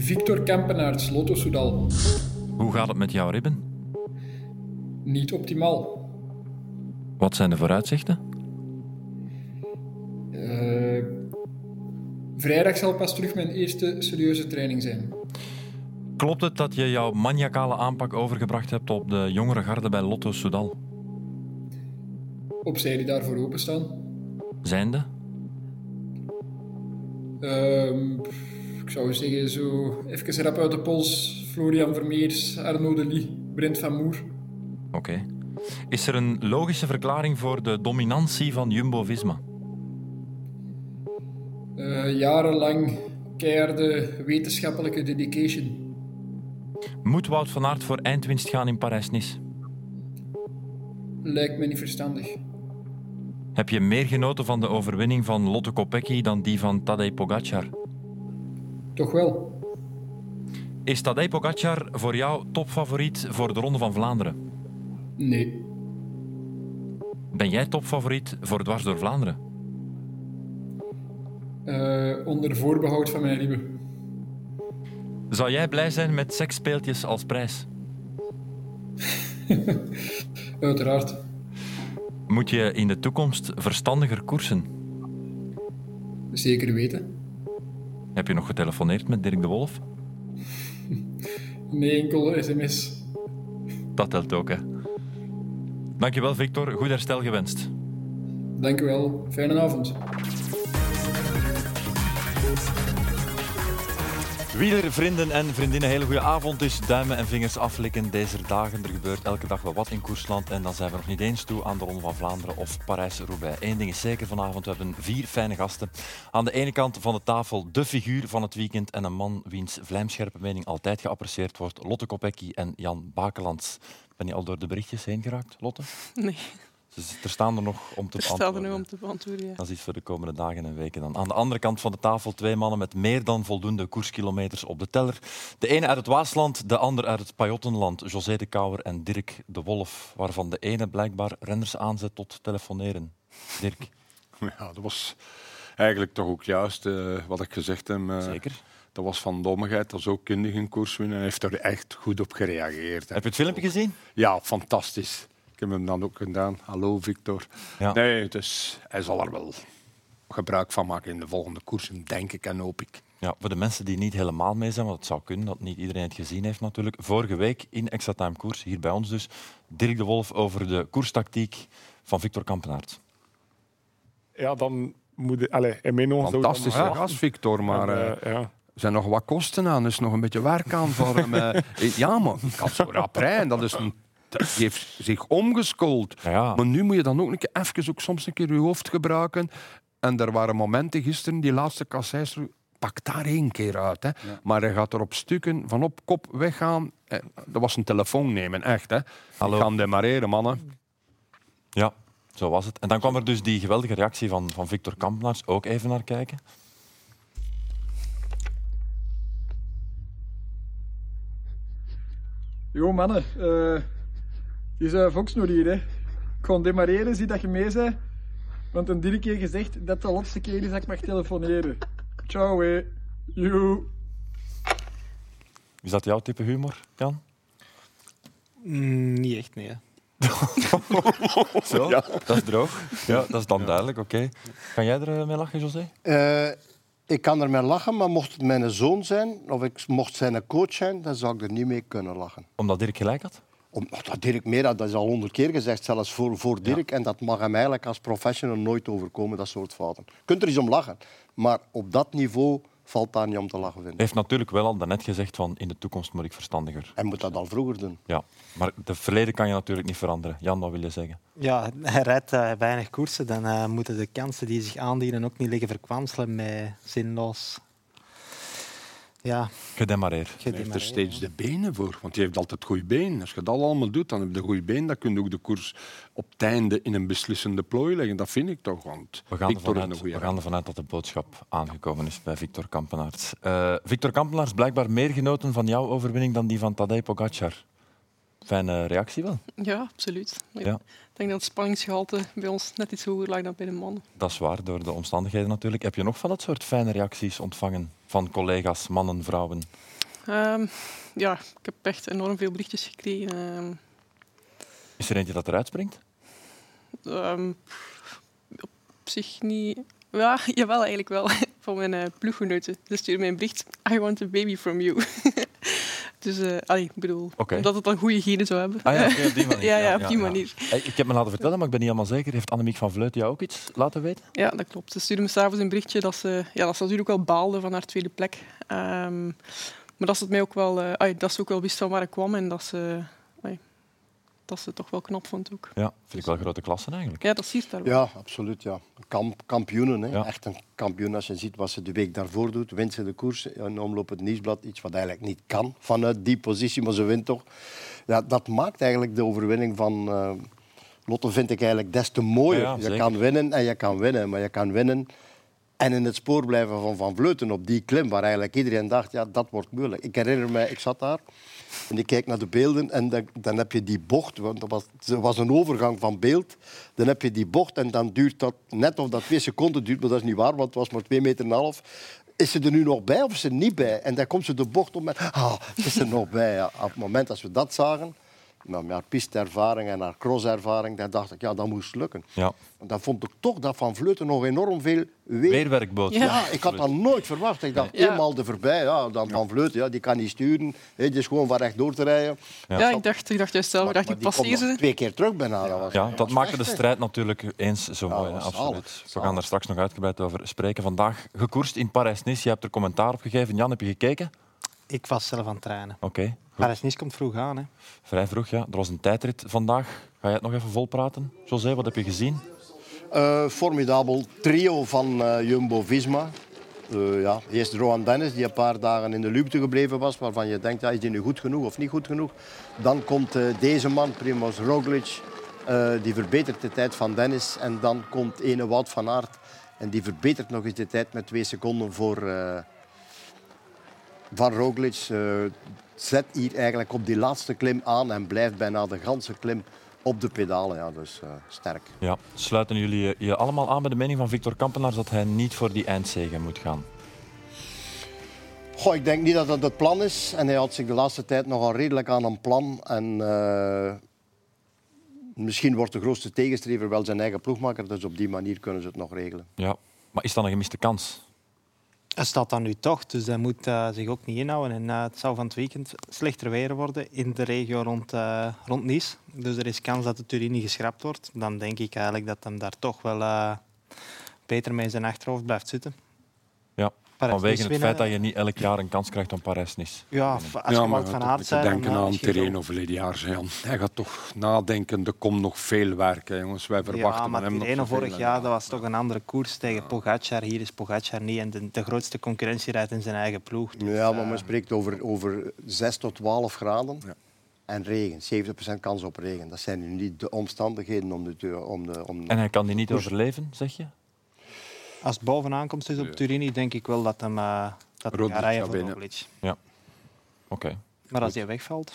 Victor Kampenaerts, Lotto Soudal. Hoe gaat het met jouw ribben? Niet optimaal. Wat zijn de vooruitzichten? Uh, vrijdag zal pas terug mijn eerste serieuze training zijn. Klopt het dat je jouw maniacale aanpak overgebracht hebt op de jongere garde bij Lotto Soudal? Op zij die daarvoor openstaan. Zijnde? Uh, ik zou zeggen, zo even rap uit de pols. Florian Vermeers, Arnaud Delis, Brent van Moer. Oké. Is er een logische verklaring voor de dominantie van Jumbo-Visma? Uh, jarenlang keiharde wetenschappelijke dedication. Moet Wout van Aert voor eindwinst gaan in Parijs-Nice? Lijkt me niet verstandig. Heb je meer genoten van de overwinning van Lotte Kopecky dan die van Tadej Pogacar? Toch wel. Is Tadej Pogacar voor jou topfavoriet voor de Ronde van Vlaanderen? Nee. Ben jij topfavoriet voor Dwars door Vlaanderen? Uh, onder voorbehoud van mijn lieve. Zou jij blij zijn met seksspeeltjes als prijs? Uiteraard. Moet je in de toekomst verstandiger koersen? Zeker weten. Heb je nog getelefoneerd met Dirk de Wolf? Nee, enkel sms. Dat telt ook, hè. Dankjewel, Victor. Goed herstel gewenst. Dank u wel. Fijne avond. Wielervrienden en vriendinnen, hele goede avond. Dus duimen en vingers aflikken deze dagen. Er gebeurt elke dag wel wat in Koersland. En dan zijn we nog niet eens toe aan de Ronde van Vlaanderen of Parijs-Roubaix. Eén ding is zeker vanavond, we hebben vier fijne gasten. Aan de ene kant van de tafel de figuur van het weekend en een man wiens vlijmscherpe mening altijd geapprecieerd wordt. Lotte Kopecky en Jan Bakelands. Ben je al door de berichtjes heen geraakt, Lotte? Nee. Dus er staan er nog om te beantwoorden. Er er nog om te beantwoorden, ja. Dat is iets voor de komende dagen en weken dan. Aan de andere kant van de tafel twee mannen met meer dan voldoende koerskilometers op de teller. De ene uit het Waasland, de ander uit het Pajottenland. José de Kouwer en Dirk de Wolf, waarvan de ene blijkbaar renners aanzet tot telefoneren. Dirk. Ja, dat was eigenlijk toch ook juist uh, wat ik gezegd heb. Uh, Zeker. Dat was van dommigheid, dat is ook kundig in koers winnen. Hij heeft er echt goed op gereageerd. Heb je het filmpje gezien? Ja, fantastisch. Ik heb hem dan ook gedaan. Hallo Victor. Ja. Nee, dus hij zal er wel gebruik van maken in de volgende koersen, denk ik en hoop ik. Ja, voor de mensen die niet helemaal mee zijn, want het zou kunnen dat niet iedereen het gezien heeft natuurlijk. Vorige week in Extra Time Koers, hier bij ons dus, Dirk de Wolf over de koerstactiek van Victor Kampenaert. Ja, dan moet je... Allez, Emeno Fantastische gast, Victor, maar... En, uh, ja. Er zijn nog wat kosten aan, dus nog een beetje werk aan voor hem. ja, maar ik kan zo rap rijden. Dat is een die heeft zich omgeschoold. Ja. Maar nu moet je dan ook een keer, even ook soms een keer je hoofd gebruiken. En er waren momenten gisteren, die laatste kasseis, pak daar één keer uit. Hè. Ja. Maar hij gaat er op stukken van op kop weggaan. Dat was een telefoon nemen, echt. Hè. Hallo. Gaan demareren, mannen. Ja, zo was het. En dan kwam er dus die geweldige reactie van, van Victor Kampenaars. Ook even naar kijken. Jo, mannen. Uh... Het is Fox nog hier, hè. Ik ga demareren, zie dat je mee bent. Want een drie keer gezegd dat de laatste keer is dat ik mag telefoneren. Ciao, hè. Joe. Is dat jouw type humor, Jan? Mm, niet echt, nee. Zo, ja. dat is droog. Ja, dat is dan duidelijk, oké. Okay. Kan jij er mee lachen, José? Uh, ik kan er mee lachen, maar mocht het mijn zoon zijn, of ik mocht zijn coach zijn, dan zou ik er niet mee kunnen lachen. Omdat Dirk gelijk had? Omdat Dirk meer, dat is al honderd keer gezegd, zelfs voor, voor Dirk. Ja. En dat mag hem eigenlijk als professional nooit overkomen, dat soort fouten. Je kunt er eens om lachen, maar op dat niveau valt daar niet om te lachen, vind ik. Hij heeft natuurlijk wel al daarnet gezegd van in de toekomst moet ik verstandiger. Hij moet dat al vroeger doen. Ja, maar het verleden kan je natuurlijk niet veranderen. Jan, wat wil je zeggen? Ja, hij rijdt uh, weinig koersen, dan uh, moeten de kansen die zich aandienen ook niet liggen verkwanselen met zinloos ja. Gedemareerd. Hij heeft er steeds de benen voor, want hij heeft altijd goede benen. Als je dat allemaal doet, dan heb je goede benen. Dan kun je ook de koers op het einde in een beslissende plooi leggen. Dat vind ik toch. Want we gaan, Victor ervan uit, we gaan ervan uit dat de boodschap aangekomen is bij Victor Kampenaerts. Uh, Victor Kampenaerts blijkbaar meer genoten van jouw overwinning dan die van Tadej Pogacar. Fijne reactie wel. Ja, absoluut. Ik Ja. denk dat het spanningsgehalte bij ons net iets hoger lag dan bij de mannen. Dat is waar, door de omstandigheden natuurlijk. Heb je nog van dat soort fijne reacties ontvangen van collega's, mannen, vrouwen? Ehm, ja, ik heb echt enorm veel berichtjes gekregen. Ehm, Is er eentje dat eruit springt? ehm, op zich niet... Ja, jawel, eigenlijk wel. Van mijn eh ploeggenoten. Ze sturen mij een bericht. I want a baby from you. dus, allee, ik bedoel, Oké. omdat het dan goede genen zou hebben. Ah ja, op die manier. Ja, ja, op die manier. Ik heb me laten vertellen, maar ik ben niet helemaal zeker. Heeft Annemiek van Vleuten jou ook iets laten weten? Ja, dat klopt. Ze stuurde me s'avonds een berichtje dat ze, ja, dat ze natuurlijk wel baalde van haar tweede plek. Ehm, maar dat ze, het mij ook wel, ai, dat ze ook wel wist van waar ik kwam en dat ze, dat ze het toch wel knap vond ook. Ja, vind ik wel grote klassen eigenlijk. Ja, dat siert daar wel. Ja, absoluut. Ja. Kamp, kampioenen, hè. Ja. echt een kampioen. Als je ziet wat ze de week daarvoor doet, wint ze de koers. In omloop het nieuwsblad, iets wat eigenlijk niet kan vanuit die positie, maar ze wint toch. Ja, dat maakt eigenlijk de overwinning van eh, Lotte, vind ik eigenlijk des te mooier. Ja, ja, je kan winnen en je kan winnen, maar je kan winnen en in het spoor blijven van Van Vleuten op die klim, waar eigenlijk iedereen dacht, ja, dat wordt moeilijk. Ik herinner me, ik zat daar en ik kijk naar de beelden en dan, dan heb je die bocht, want dat was, was een overgang van beeld. Dan heb je die bocht en dan duurt dat net of dat twee seconden duurt, maar dat is niet waar, want het was maar twee meter en een half. Is ze er nu nog bij of is ze er niet bij? En dan komt ze de bocht om en ah, is ze er nog bij. Op het moment dat we dat zagen, met haar pisteervaring en haar crosservaring, dan dacht ik, ja, dat moest lukken. Ja. Dan vond ik toch dat Van Vleuten nog enorm veel weet. Weerwerkboot. Ja. Ja, ik had dat nooit verwacht. Ik dacht, Ja. eenmaal er voorbij, ja, dan Van Vleuten, ja, die kan niet sturen. Hè, die is gewoon van rechtdoor te rijden. Ja, ik, dacht, ik dacht juist zelf, ik dacht, Maar ik die twee keer terug bijna. Dat was, Ja, dat dat was maakte de echt, strijd natuurlijk eens zo mooi. absoluut. We gaan daar straks nog uitgebreid over spreken. Vandaag gekoerst in Parijs-Nice. Je hebt er commentaar op gegeven. Jan, heb je gekeken? Ik was zelf aan het trainen. Oké. Paris-Nice komt vroeg aan. Hè. Vrij vroeg, ja. Er was een tijdrit vandaag. Ga jij het nog even volpraten? José, wat heb je gezien? Eh, formidabel trio van eh, Jumbo-Visma. Eh, ja, eerst Rohan Dennis, die een paar dagen in de luwte gebleven was, waarvan je denkt, ja, is die nu goed genoeg of niet goed genoeg? Dan komt eh, deze man, Primoz Roglic, eh, die verbetert de tijd van Dennis. En dan komt ene Wout van Aert en die verbetert nog eens de tijd met twee seconden voor eh, van Roglic. Zet hier eigenlijk op die laatste klim aan en blijft bijna de ganse klim op de pedalen. Ja, dus eh, sterk. Ja. Sluiten jullie je- allemaal aan bij de mening van Victor Kampenaars dat hij niet voor die eindzege moet gaan? Goh, ik denk niet dat dat het plan is. En hij had zich de laatste tijd nogal redelijk aan een plan. En eh, misschien wordt de grootste tegenstrever wel zijn eigen ploegmaker. Dus op die manier kunnen ze het nog regelen. Ja. Maar is dat een gemiste kans? Hij staat dan nu toch, dus hij moet eh, zich ook niet inhouden. En eh, het zou van het weekend slechter weer worden in de regio rond, eh, rond Nice. Dus er is kans dat de Turini geschrapt wordt. Dan denk ik eigenlijk dat hem daar toch wel beter mee in zijn achterhoofd blijft zitten. Ja. Vanwege het winnen. feit dat je niet elk jaar een kans krijgt om Parijs-Nice. Ja, als je ja, maar van toch zijn... niet denken aan wel- of Lediaars. Jan. Hij gaat toch nadenken, er komt nog veel werk. Hè, jongens. Wij verwachten Ja, maar hem nog vorig jaar dat was toch een andere koers tegen Pogacar. Hier is Pogacar niet. En de, de grootste concurrentie rijdt in zijn eigen ploeg. Dus, Ja, maar eh, men spreekt over, over 6 tot 12 graden. Ja. En regen, 70% kans op regen. Dat zijn nu niet de omstandigheden om de... Om de om... En hij kan die niet overleven, zeg je? Als het bovenaan komt dus op Turini, denk ik wel dat hem uh, dat hij gaat rijden voor. Roglic. Oké. Maar als hij wegvalt...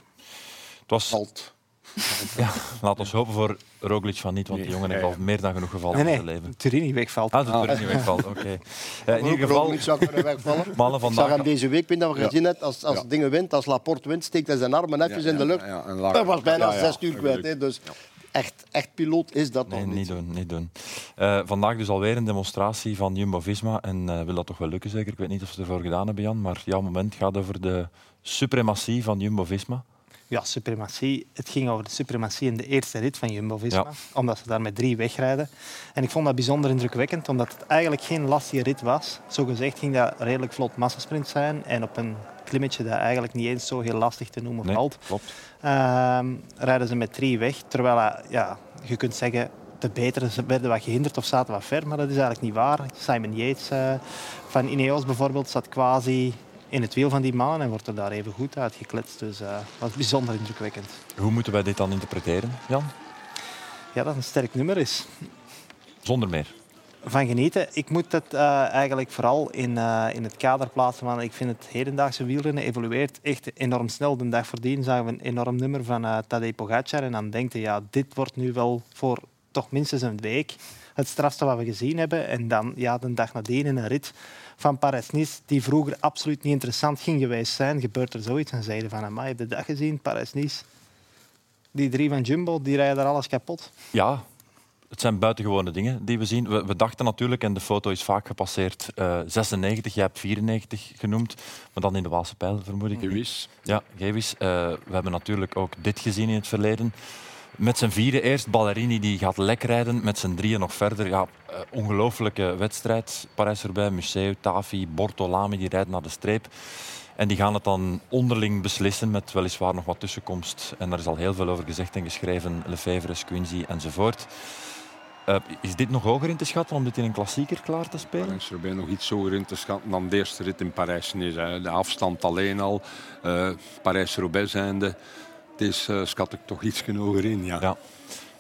Het was, Valt. ja, laat ons hopen voor Roglic van niet, want die jongen heeft ja, al meer dan genoeg gevallen Nee, in zijn leven. Turini wegvalt. Ah, er niet wegvalt, oké. Eh, in ieder geval, Roglic zou kunnen wegvallen. mannen Ik zag vandaag... hem deze week, ik dat we Ja. gezien hebben, als, als Ja. dingen wint, als Laporte wint, steekt hij zijn armen netjes Ja, in de ja, lucht. ja, en Dat was bijna Ja, ja, zes uur kwijt. Hè. Dus echt, echt piloot is dat Nee, nog niet niet. doen. Niet doen. Eh, vandaag dus alweer een demonstratie van Jumbo-Visma. En eh, wil dat toch wel lukken, zeker? Ik weet niet of ze ervoor gedaan hebben, Jan. Maar jouw moment gaat over de suprematie van Jumbo-Visma. Ja, suprematie. Het ging over de suprematie in de eerste rit van Jumbo-Visma. Ja. Omdat ze daar met drie wegrijden. En ik vond dat bijzonder indrukwekkend, omdat het eigenlijk geen lastige rit was. Zo gezegd ging dat redelijk vlot massasprint zijn. En op een klimmetje dat eigenlijk niet eens zo heel lastig te noemen Nee, valt. klopt. Ehm, rijden ze met drie weg. Terwijl eh, ja, je kunt zeggen, de betere ze werden wat gehinderd of zaten wat ver. Maar dat is eigenlijk niet waar. Simon Yates eh, van Ineos bijvoorbeeld zat quasi in het wiel van die mannen en wordt er daar even goed uitgekletst. Dus eh, dat was bijzonder indrukwekkend. Hoe moeten wij dit dan interpreteren, Jan? Ja, dat het een sterk nummer is. Zonder meer. Van genieten. Ik moet het eh, eigenlijk vooral in, eh, in het kader plaatsen van... Ik vind het hedendaagse wielrennen evolueert echt enorm snel. De dag voordien zagen we een enorm nummer van uh, Tadej Pogacar. En dan denk je, ja, dit wordt nu wel voor toch minstens een week het strafste wat we gezien hebben. En dan ja, de dag nadien in een rit van Paris-Nice, die vroeger absoluut niet interessant ging geweest zijn, gebeurt er zoiets. En zeiden van, amai, heb de dag gezien, Paris-Nice? Die drie van Jumbo, die rijden daar alles kapot. Ja, het zijn buitengewone dingen die we zien. We, we dachten natuurlijk, en de foto is vaak gepasseerd, uh, 96, jij hebt 94 genoemd, maar dan in de Waalse pijl, vermoed ik. Gewis. Ja, gewis. Uh, we hebben natuurlijk ook dit gezien in het verleden. Met zijn vierde eerst, Ballerini die gaat lek rijden. Met zijn drieën nog verder. Ja, uh, ongelooflijke wedstrijd. Parijs-Roubaix, Museo, Tafi, Bortolami, die rijden naar de streep. En die gaan het dan onderling beslissen met weliswaar nog wat tussenkomst. En daar is al heel veel over gezegd en geschreven. Lefevre, Squinzi enzovoort. Uh, is dit nog hoger in te schatten om dit in een klassieker klaar te spelen? Parijs Roubaix nog iets hoger in te schatten dan de eerste rit in Parijs-Nice. De afstand alleen al, uh, Parijs-Roubaix zijnde, dus uh, schat ik toch iets hoger in. Ja. ja.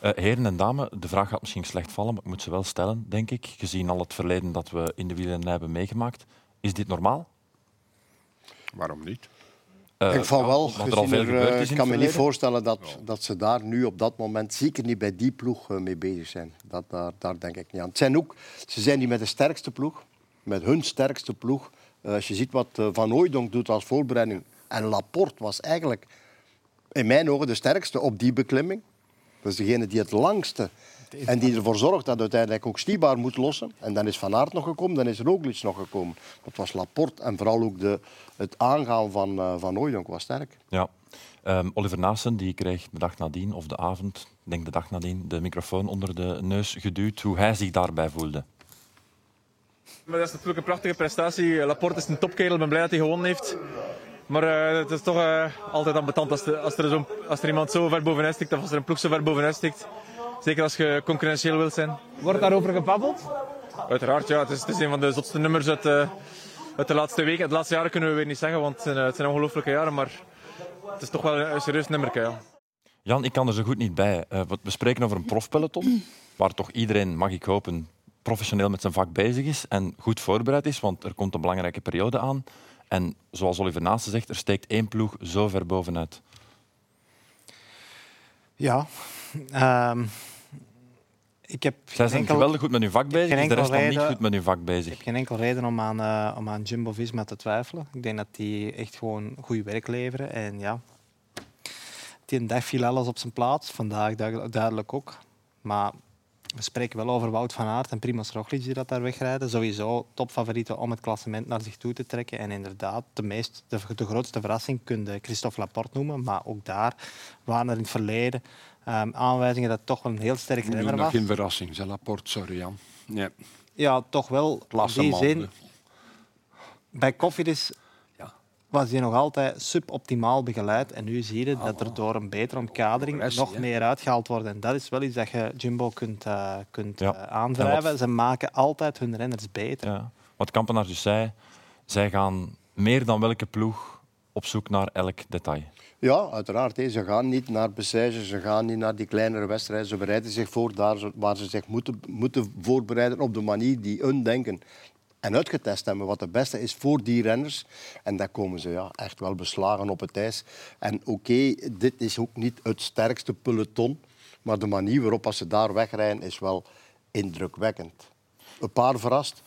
Uh, heren en dames, de vraag gaat misschien slecht vallen, maar ik moet ze wel stellen, denk ik, gezien al het verleden dat we in de wielen hebben meegemaakt. Is dit normaal? Waarom niet? Uh, ik van wel. Er er, ik kan me niet voorstellen dat, ja. dat ze daar nu op dat moment, zeker niet bij die ploeg, uh, mee bezig zijn. Dat, daar, daar denk ik niet aan. Het zijn ook, ze zijn niet met de sterkste ploeg, met hun sterkste ploeg. Uh, als je ziet wat Van Ooydonk doet als voorbereiding. En Laporte was eigenlijk in mijn ogen de sterkste op die beklimming. Dat is degene die het langste en die ervoor zorgt dat uiteindelijk ook Stibar moet lossen. En dan is Van Aert nog gekomen, dan is Roglic nog gekomen. Dat was Laporte en vooral ook de, het aangaan van, uh, van Ooydonk was sterk. Ja. Um, Oliver Naassen die kreeg de dag nadien, of de avond, ik denk de dag nadien, de microfoon onder de neus geduwd. Hoe hij zich daarbij voelde. Maar dat is natuurlijk een prachtige prestatie. Laporte is een topkerel, ik ben blij dat hij gewonnen heeft. Maar uh, het is toch uh, altijd ambetant als, de, als, er zo, als er iemand zo ver bovenuit stikt of als er een ploeg zo ver bovenuit stikt. Zeker als je concurrentieel wilt zijn. Wordt daarover gebabbeld? Uiteraard, ja. Het is, het is een van de zotste nummers uit, uh, uit de laatste weken. De laatste jaren kunnen we weer niet zeggen, want het zijn, het zijn ongelooflijke jaren. Maar het is toch wel een, een serieus nummer, ja. Jan, ik kan er zo goed niet bij. Uh, we spreken over een profpeloton, waar toch iedereen, mag ik hopen, professioneel met zijn vak bezig is en goed voorbereid is, want er komt een belangrijke periode aan. En zoals Oliver Naasten zegt, er steekt één ploeg zo ver bovenuit. Ja. Um, ik heb Zij zijn enkel, geweldig goed met hun vak bezig, de rest reden, niet goed met hun vak bezig. Ik heb geen enkel reden om aan, uh, om aan Jumbo-Visma te twijfelen. Ik denk dat die echt gewoon goed werk leveren. En ja, die dag viel alles op zijn plaats. Vandaag duidelijk ook. Maar we spreken wel over Wout van Aert en Primoz Roglic die dat daar wegrijden. Sowieso topfavorieten om het klassement naar zich toe te trekken. En inderdaad, de, meest, de, de grootste verrassing kun je Christophe Laporte noemen. Maar ook daar waren er in het verleden um, aanwijzingen dat het toch wel een heel sterk renner was. geen verrassing, zijn Laporte, sorry Jan. Nee. Ja, toch wel. Klasse die man, zin, bij Cofidis ja. was hij nog altijd suboptimaal begeleid. En nu zie je dat er door een betere omkadering Progressie, nog meer uitgehaald wordt. En dat is wel iets dat je Jumbo kunt, uh, kunt Ja. uh, aandrijven. Wat- Ze maken altijd hun renners beter. Ja. Wat Kampenaar dus zei, zij gaan meer dan welke ploeg op zoek naar elk detail. Ja, uiteraard. Ze gaan niet naar Bessèges, ze gaan niet naar die kleinere wedstrijden. Ze bereiden zich voor daar waar ze zich moeten, moeten voorbereiden op de manier die hun denken en uitgetest hebben wat het beste is voor die renners. En dan komen ze ja, echt wel beslagen op het ijs. En oké, dit is ook niet het sterkste peloton, maar de manier waarop als ze daar wegrijden is wel indrukwekkend. Een paar verrast,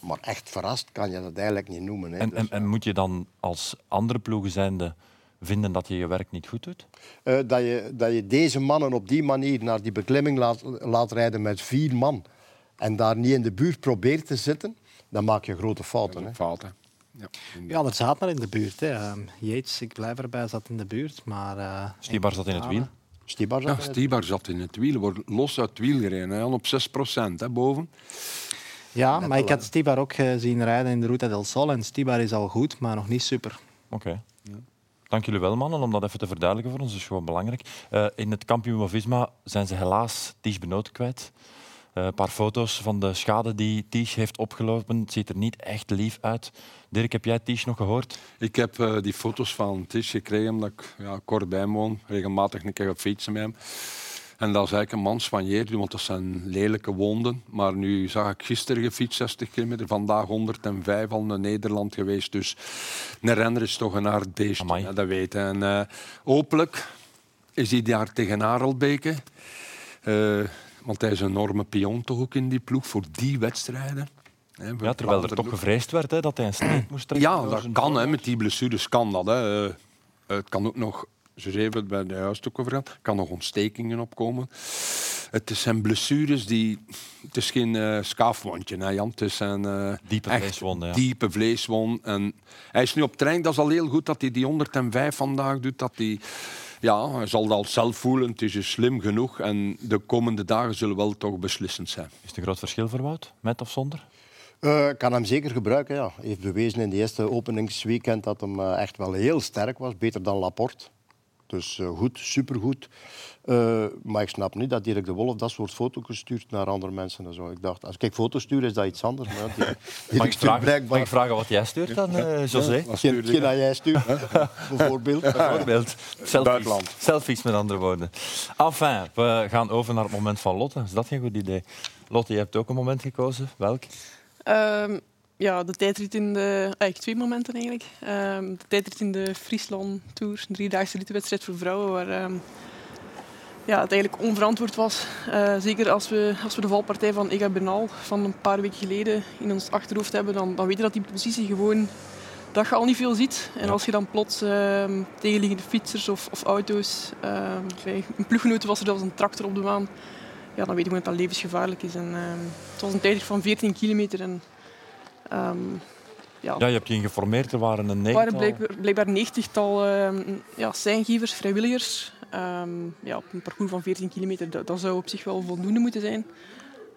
maar echt verrast kan je dat eigenlijk niet noemen. Hè. En, Dus, en, en moet je dan als andere ploegen zijnde vinden dat je je werk niet goed doet? Eh, dat, je, dat je deze mannen op die manier naar die beklimming laat, laat rijden met vier man en daar niet in de buurt probeert te zitten, dan maak je grote fouten. Hè. Fout, hè. Ja. Ja, er zaten er in de buurt. Hè. Um, Yates, ik blijf erbij, zat in de buurt. Maar, uh, Stibar zat in het wiel. Stibar zat Ja, in het- Stibar zat in het wiel, wordt los uit het wiel gereden. hè, op 6 procent boven. Ja, Net maar ik had. Stibar ook eh, zien rijden in de Ruta del Sol. En Stibar is al goed, maar nog niet super. Oké. Dank jullie wel, mannen, om dat even te verduidelijken voor ons. Is gewoon belangrijk. Eh, in het kampioen Visma zijn ze helaas Ties Benoot kwijt. Eh, een paar foto's van de schade die Ties heeft opgelopen. Het ziet er niet echt lief uit. Dirk, heb jij Ties nog gehoord? Ik heb eh, die foto's van Tish gekregen omdat ik ja, kort bij hem woon. Regelmatig een keer op fietsen met hem. En dat is eigenlijk een mans van Jeer, want dat zijn lelijke wonden. Maar nu zag ik gisteren gefietst 60 kilometer, vandaag 105 al naar Nederland geweest. Dus een renner is toch een hard beest, dat weet je. En eh, hopelijk is hij daar tegen Arelbeke. Eh, want hij is een enorme pion toch ook in die ploeg voor die wedstrijden. Ja, terwijl er toch gevreesd werd dat hij een streep moest trekken. Ja, dat kan. Voorhoofd. Met die blessures kan dat. Hè. Eh, Het kan ook nog, ze hebben het bij de juist ook over gehad, er kan nog ontstekingen opkomen. Het zijn blessures die... Het is geen eh, schaafwondje, hè, Jan. Het is een eh, Diepe echt vleeswonden, ja. diepe vleeswond. En hij is nu op trein. Dat is al heel goed dat hij die 105 vandaag doet. Dat hij, ja, hij zal dat al zelf voelen. Het is dus slim genoeg. En de komende dagen zullen wel toch beslissend zijn. Is het een groot verschil voor Wout, met of zonder? Eh, kan hem zeker gebruiken, ja. Hij heeft bewezen in de eerste openingsweekend dat hem echt wel heel sterk was. Beter dan Laporte. Dus eh, goed, supergoed. Eh, maar ik snap niet dat Dirk de Wolf dat soort foto's stuurt naar andere mensen. En zo. Ik dacht, als ik foto's stuur, is dat iets anders. Maar ja, die- Mag ik, vragen, mag blijkbaar ik vragen wat jij stuurt dan, eh, José? Wat geen, dat jij stuurt, bijvoorbeeld. Bijvoorbeeld. Selfies. Buitenland. Selfies, met andere woorden. Enfin, we gaan over naar het moment van Lotte. Is dat geen goed idee? Lotte, je hebt ook een moment gekozen. Welk? Ehm, ja, de tijdrit in de... Eigenlijk twee momenten eigenlijk. Ehm, de tijdrit in de Friesland Tour, een driedaagse rittenwedstrijd voor vrouwen, waar ehm, ja, het eigenlijk onverantwoord was. Eh, zeker als we, als we de valpartij van Ega Bernal van een paar weken geleden in ons achterhoofd hebben, dan, dan weet je dat die positie gewoon dat je al niet veel ziet. En Ja. als je dan plots ehm, tegenliggende fietsers of, of auto's... bij een ploeggenoot was er zelfs een tractor op de baan. Ja, dan weet je gewoon dat dat levensgevaarlijk is. En, het was een tijdrit van 14 kilometer. En, ehm, ja, Ja, je hebt je geïnformeerd. Er waren een er waren negental... blijkbaar, blijkbaar 90-tal ehm, ja, seingevers, vrijwilligers. Ehm, ja, op een parcours van 14 kilometer, dat, dat zou op zich wel voldoende moeten zijn.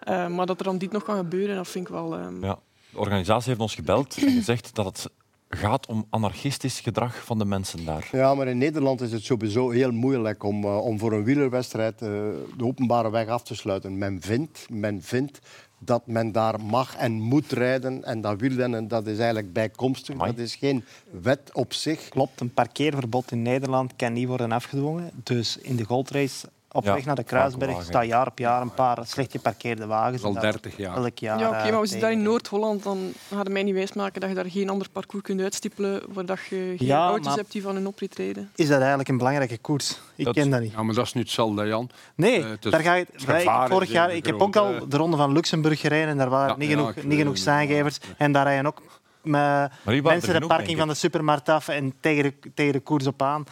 Eh, maar dat er dan dit nog kan gebeuren, dat vind ik wel... ehm, Ja. De organisatie heeft ons gebeld en gezegd dat het gaat om anarchistisch gedrag van de mensen daar. Ja, maar in Nederland is het sowieso heel moeilijk om, eh, om voor een wielerwedstrijd eh, de openbare weg af te sluiten. Men vindt, men vindt dat men daar mag en moet rijden. En dat wielrennen dat is eigenlijk bijkomstig. Amai. Dat is geen wet op zich. Klopt, een parkeerverbod in Nederland kan niet worden afgedwongen. Dus in de goldrace op Ja, weg naar de Kruisberg staan jaar op jaar een paar slecht geparkeerde wagens. Al En dat 30 jaar. Elk jaar. ja, oké, eh, maar we zitten daar in Noord-Holland, dan hadden mij niet wijsmaken dat je daar geen ander parcours kunt uitstippelen waar dat je geen Ja, auto's maar- hebt die van hun oprit rijden. Is dat eigenlijk een belangrijke koers? Ik Dat- ken dat niet. Ja, maar dat is nu hetzelfde, Jan. Nee, Eh, het daar ga je, het wij- vorig jaar, ik heb ook al de ronde van Luxemburg gereden en daar waren Ja, niet, genoeg, niet genoeg het. zijngevers. En daar rijden ook met mensen de parking van de supermarkt af en tegen de, tegen de koers op aan.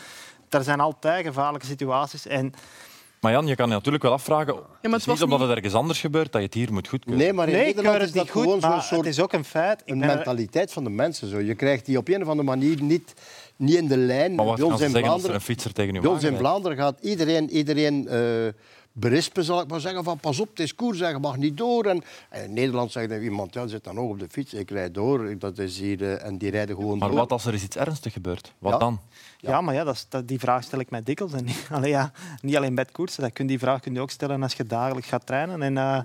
Er zijn altijd gevaarlijke situaties. En Maar Jan, je kan je natuurlijk wel afvragen, maar het het is was niet omdat het ergens anders gebeurt dat je het hier moet goedkeuren. Nee, maar in nee, ik Nederland is het dat niet goed, gewoon zo'n soort het is ook een feit. Ik een ben mentaliteit van de mensen. Zo. Je krijgt die op een of andere manier niet, niet in de lijn. Maar wat ons ze in zeggen als er Vlaanderen- een fietser tegen u Bij ons in? Vlaanderen gaat iedereen, iedereen eh, berispen, zal ik maar zeggen, van pas op, het is koers, en je mag niet door. En, en in Nederland zegt dan iemand, ja, zit dan ook op de fiets, ik rijd door. Ik- Dat is hier, eh, en die rijden gewoon Maar door. wat als er is iets ernstigs gebeurt? Wat Ja. dan? Ja, maar ja, dat is, dat, die vraag stel ik mij dikwijls. En niet, allee, ja, niet alleen bij het koersen. Dat kun, die vraag kun je ook stellen als je dagelijks gaat trainen. En eh,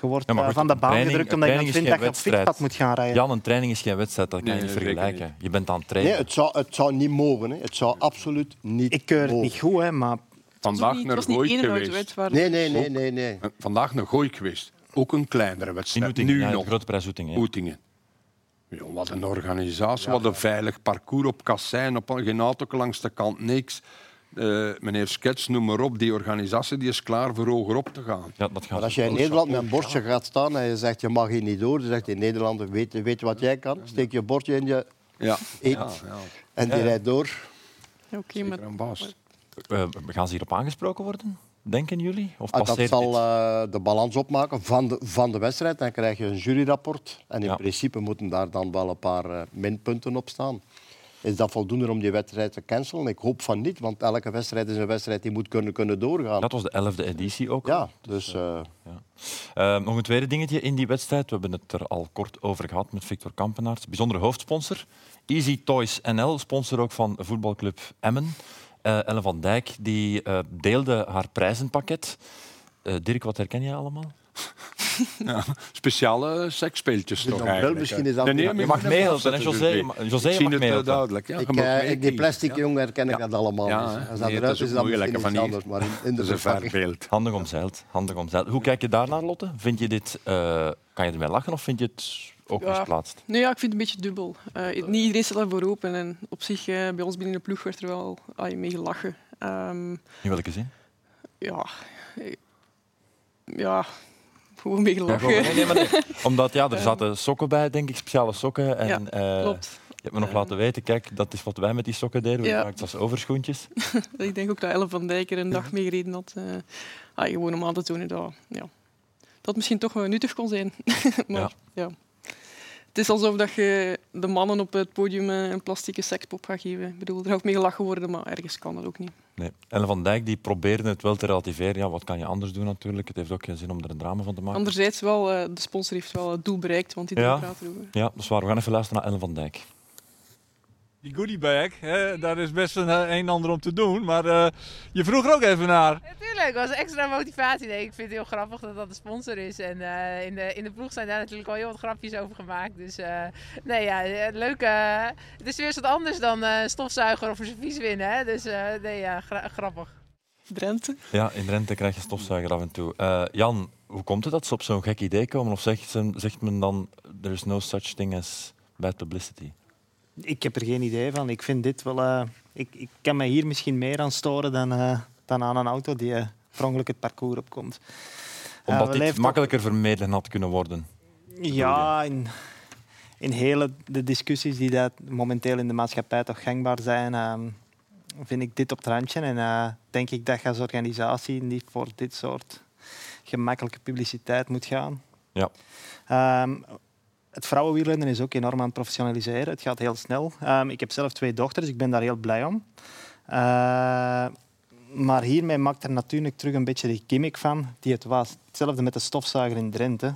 je wordt Ja, maar eh, goed, van de baan training- gedrukt omdat je vindt dat je geen op fietspad moet gaan rijden. Jan, een training is geen wedstrijd, dat kan je Nee, niet vergelijken. Je bent aan het trainen. Nee, het zou, het zou niet mogen. Hè. Het zou absoluut niet Ik keur het mogen. niet goed, hè, maar Vandaag niet- naar auto geweest. Nee, nee, nee, nee. nee. Vandaag naar Gooik geweest. Ook een kleinere In wedstrijd. Oetingen, Nu ja, nog. grote prijs Oetingen. ja. Oetingen. Ja, wat een organisatie, wat een veilig parcours op kassein, op geen auto langs de kant, niks. Eh, meneer Skets, noem maar op, die organisatie die is klaar voor hoger op te gaan. Ja, dat gaat Maar als jij in Nederland met een bordje gaat staan en je zegt je mag hier niet door, dan zegt in Nederland, weet, weet je wat jij kan? Steek je bordje in je Ja, eet ja, ja. en die rijdt door. Oké, maar Eh, gaan ze hierop aangesproken worden? Denken jullie? Of Ah, dat zal eh, de balans opmaken van de, van de wedstrijd. Dan krijg je een juryrapport. En in Ja. principe moeten daar dan wel een paar eh, minpunten op staan. Is dat voldoende om die wedstrijd te cancelen? Ik hoop van niet, want elke wedstrijd is een wedstrijd die moet kunnen, kunnen doorgaan. Dat was de elfde editie ook. Ja, dus eh, Eh, nog een tweede dingetje in die wedstrijd. We hebben het er al kort over gehad met Victor Kampenaerts. Bijzondere hoofdsponsor. Easy Toys NL, sponsor ook van voetbalclub Emmen. Eh, Ellen van Dijk die, eh, deelde haar prijzenpakket. Eh, Dirk, wat herken jij allemaal? Ja, speciale seksspeeltjes Dus toch eigenlijk. misschien eens aan Nee, nee, Je mag meehelpen, hè, José? José zie mag het eh, meehelpen. duidelijk. Ja. Je Ik, ik, die plastic ja. jongen herken ik Ja. dat allemaal. Ja, dus als dat Nee, eruit dat is is, dan misschien iets hier. anders. Maar in, in de Dat is een. Handig omzeild, handig omzeild. Hoe kijk je daarnaar, Lotte? Vind je dit, eh, kan je ermee lachen of vind je het ook Ja. misplaatst? Nee, ja, ik vind het een beetje dubbel. Eh, niet iedereen staat daarvoor open. En op zich, eh, bij ons binnen de ploeg werd er wel ah, mee gelachen. Ehm, In welke zin? ja, eh, ja, gewoon mee Ja, gelachen. gewoon- nee, nee, maar nee. Omdat ja, er zaten sokken bij, denk ik, speciale sokken. En, Ja, Klopt. Je hebt me nog Eh. laten weten, kijk, dat is wat wij met die sokken deden. We Ja. maakten als overschoentjes. Ik denk ook dat Ellen van Dijk er een dag mee gereden had. eh, ah, gewoon om aan te tonen dat ja, dat misschien toch wel nuttig kon zijn. maar, Ja. ja. Het is alsof dat je de mannen op het podium eh, een plastieke sekspop gaat geven. Ik bedoel, er gaat mee gelachen worden, maar ergens kan dat ook niet. Nee. Ellen van Dijk die probeerde het wel te relativeren. Ja, wat kan je anders doen natuurlijk? Het heeft ook geen zin om er een drama van te maken. Anderzijds wel, eh, de sponsor heeft wel het doel bereikt, want Ja. praat erover. Ja, dat is waar. We gaan even luisteren naar Ellen van Dijk. Die goodiebag, hè, daar is best een, eh, een en ander om te doen. Maar eh, je vroeg er ook even naar. Natuurlijk, dat was extra motivatie. Nee, ik vind het heel grappig dat dat de sponsor is. En eh, in, de, in de ploeg zijn daar natuurlijk al heel wat grapjes over gemaakt. Dus eh, nee, ja, leuk. eh, het is weer eens wat anders dan eh, een stofzuiger of een servies winnen. Hè? Dus eh, nee, ja, gra- grappig. Drenthe. Ja, in Drenthe krijg je stofzuiger af en toe. Eh, Jan, hoe komt het dat ze op zo'n gek idee komen? Of zegt, ze, zegt men dan, there is no such thing as bad publicity? Ik heb er geen idee van. Ik vind dit wel... eh, ik, ik kan me hier misschien meer aan storen dan, eh, dan aan een auto die uh, per ongeluk het parcours opkomt. Omdat dit makkelijker vermeden had kunnen worden. Ja, in, in hele de discussies die dat momenteel in de maatschappij toch gangbaar zijn, ehm, vind ik dit op het randje. En denk ik dat je als organisatie niet voor dit soort gemakkelijke publiciteit moet gaan. Ja. Ehm, het vrouwenwielrennen is ook enorm aan het professionaliseren. Het gaat heel snel. Ehm, ik heb zelf twee dochters, ik ben daar heel blij om. Eh, maar hiermee maakt er natuurlijk terug een beetje de gimmick van die het was. Hetzelfde met de stofzuiger in Drenthe.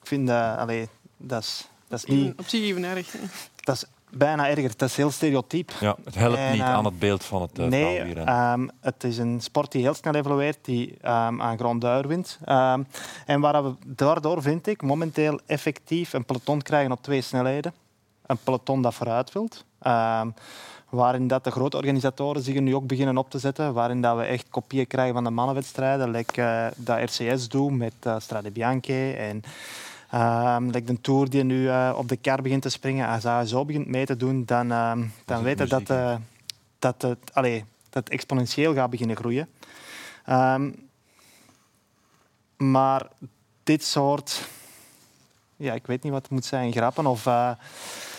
Ik vind dat, allee, dat is, dat is niet, Op zich even erg. hè. dat is bijna erger. Dat is heel stereotyp. Ja, het helpt En, niet ehm, aan het beeld van het uh, nee, ehm, het is een sport die heel snel evolueert, die ehm, aan grondduur wint. Ehm, en waar we daardoor, vind ik, momenteel effectief een peloton krijgen op twee snelheden. Een peloton dat vooruit wilt. Waarin dat de grote organisatoren zich er nu ook beginnen op te zetten. Waarin dat we echt kopieën krijgen van de mannenwedstrijden. Like uh, dat RCS doet met uh, Strade Bianche. En like de Tour die nu uh, op de kar begint te springen. Als hij zo begint mee te doen, dan, uh, dan weten dat, uh, dat, het, allee, dat het exponentieel gaat beginnen groeien. Um, maar dit soort... Ja, ik weet niet wat het moet zijn. Grappen of...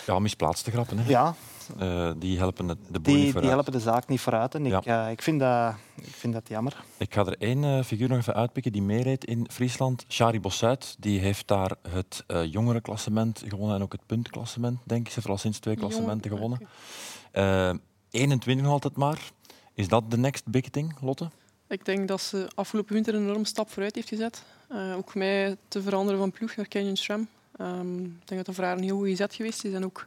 ja, misplaatste grappen. Hè? Ja, uh, die helpen de boel die, niet die helpen de zaak niet vooruit. En ik, ja. uh, ik, vind dat, ik vind dat jammer. Ik ga er één uh, figuur nog even uitpikken die meereed in Friesland. Shari Bossuit. Die heeft daar het uh, jongerenklassement gewonnen en ook het puntklassement, denk ik. Ze heeft al sinds twee klassementen gewonnen. Okay. 21 nog altijd maar. Is dat de next big thing, Lotte? Ik denk dat ze afgelopen winter een enorme stap vooruit heeft gezet. Uh, ook mij te veranderen van ploeg naar Canyon SRAM. Um, ik denk dat dat voor haar een heel goede zet geweest is. En ook,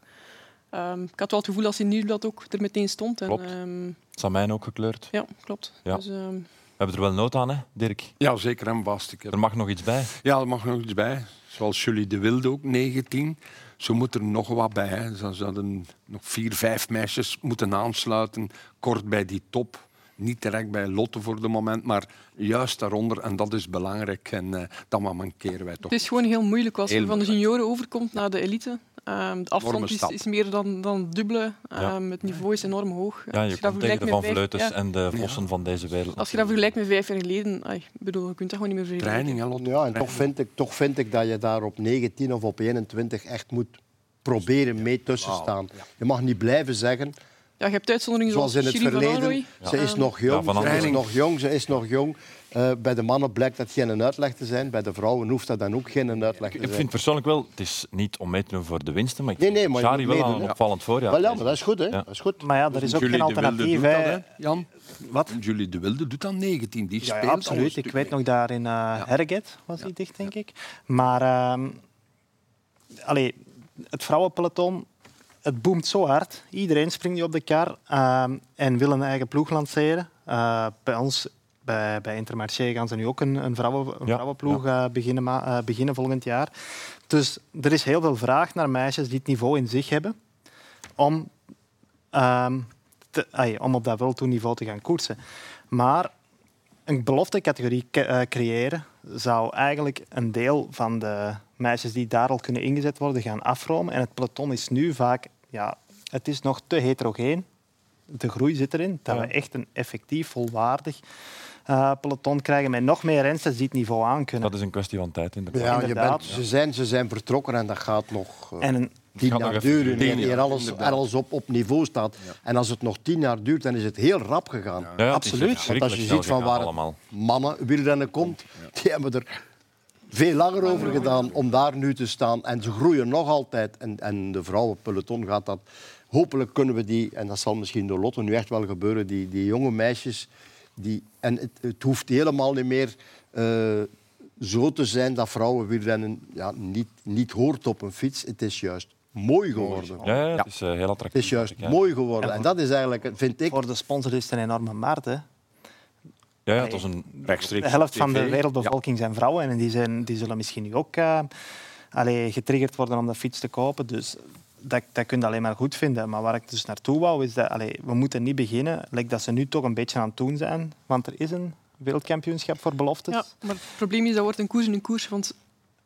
um, ik had wel het gevoel dat ze in Nieuwsblad ook er meteen stond. En, klopt. Um, het is aan mij ook gekleurd. Ja, klopt. Ja. Dus, We hebben er wel nood aan, hè, Dirk? Ja, zeker en vast. Ik heb... Er mag nog iets bij. Ja, er mag nog iets bij. Zoals Julie de Wilde ook, 19. Zo moet er nog wat bij. Hè. Ze zouden nog vier, vijf meisjes moeten aansluiten, kort bij die top. Niet direct bij Lotte voor de moment, maar juist daaronder. En dat is belangrijk. En uh, dat mankeren wij toch. Het is gewoon heel moeilijk als heel je van de junioren overkomt naar de elite. Um, de afstand is, is, meer dan, dan het dubbele. Um, ja. Het niveau is enorm hoog. Ja, je, je komt tegen de Van Vleutes ja. en de Vossen ja. van deze wereld. Als je dat vergelijkt met vijf jaar geleden, ay, bedoel, je kunt dat gewoon niet meer vergelijken. Training, ja, en toch vind, ik, toch vind ik dat je daar op 19 of op 21 echt moet proberen mee tussen staan. Wow. Je mag niet blijven zeggen... Ja, je hebt uitzonderingen zoals, zoals in het verleden. Ze is nog jong, ja, ze is nog jong, ze is nog jong. Uh, bij de mannen blijkt dat geen uitleg te zijn. Bij de vrouwen hoeft dat dan ook geen uitleg te zijn. Ik vind persoonlijk wel, het is niet om mee te doen voor de winsten, maar ik nee, nee, maar Shari wel een opvallend voorjaar. Wel, ja, maar dat is goed, hè? Ja. Dat is goed. Maar ja, er is ook Julie geen alternatief. Hè? Jan? Wat? Julie de Wilde doet dan 19. Die ja, speelt ja, absoluut. Ik weet nog daar in uh, ja. Herget was hij dicht, denk ik. Maar um, allee, het vrouwenpeloton het boomt zo hard. Iedereen springt nu op de kar um, en wil een eigen ploeg lanceren. Uh, bij ons bij, bij Intermarché gaan ze nu ook een, een, vrouwen, een Ja, vrouwenploeg eh, beginnen, eh, beginnen volgend jaar. Dus er is heel veel vraag naar meisjes die het niveau in zich hebben om, ehm, te- om op dat wereldtoerniveau te gaan koersen. Maar een beloftecategorie eh, creëren zou eigenlijk een deel van de meisjes die daar al kunnen ingezet worden gaan afromen. En het peloton is nu vaak, ja, het is nog te heterogeen. De groei zit erin, dat Ja. we echt een effectief, volwaardig eh, peloton krijgen met nog meer rensters die het niveau aan kunnen. Dat is een kwestie van tijd inderdaad. Ja, je Inderdaad, bent, ze, zijn, ze zijn vertrokken en dat gaat nog eh, En een, tien jaar duren. duren. Eer, Tien eer jaar, alles, op, op niveau staat. En als het nog tien jaar duurt, dan is het heel rap gegaan. Ja, Absoluut. Want als je ziet van waar mannen wielrennen komt, die hebben er veel langer over gedaan om daar nu te staan. En ze groeien nog altijd. En, en de vrouwenpeloton gaat dat... Hopelijk kunnen we die, en dat zal misschien door Lotte nu echt wel gebeuren, die, die jonge meisjes... Die, en het, het hoeft helemaal niet meer eh, zo te zijn dat vrouwenwielrennen ja, niet, niet hoort op een fiets. Het is juist mooi geworden. Ja, ja, het is eh, heel attractief. Het is juist mooi geworden. En dat is eigenlijk, vind ik... voor de sponsor is het een enorme markt. Hè. Ja, ja, het was een Rechtstreeks De helft van de wereldbevolking zijn vrouwen en die, zijn, die zullen misschien nu ook eh, allee, getriggerd worden om de fiets te kopen. Dus dat, dat kun je alleen maar goed vinden. Maar waar ik dus naartoe wou, is dat allee, we moeten niet beginnen, lijkt dat ze nu toch een beetje aan het doen zijn. Want er is een wereldkampioenschap voor beloftes. Ja, maar het probleem is dat wordt een koers in een koers, want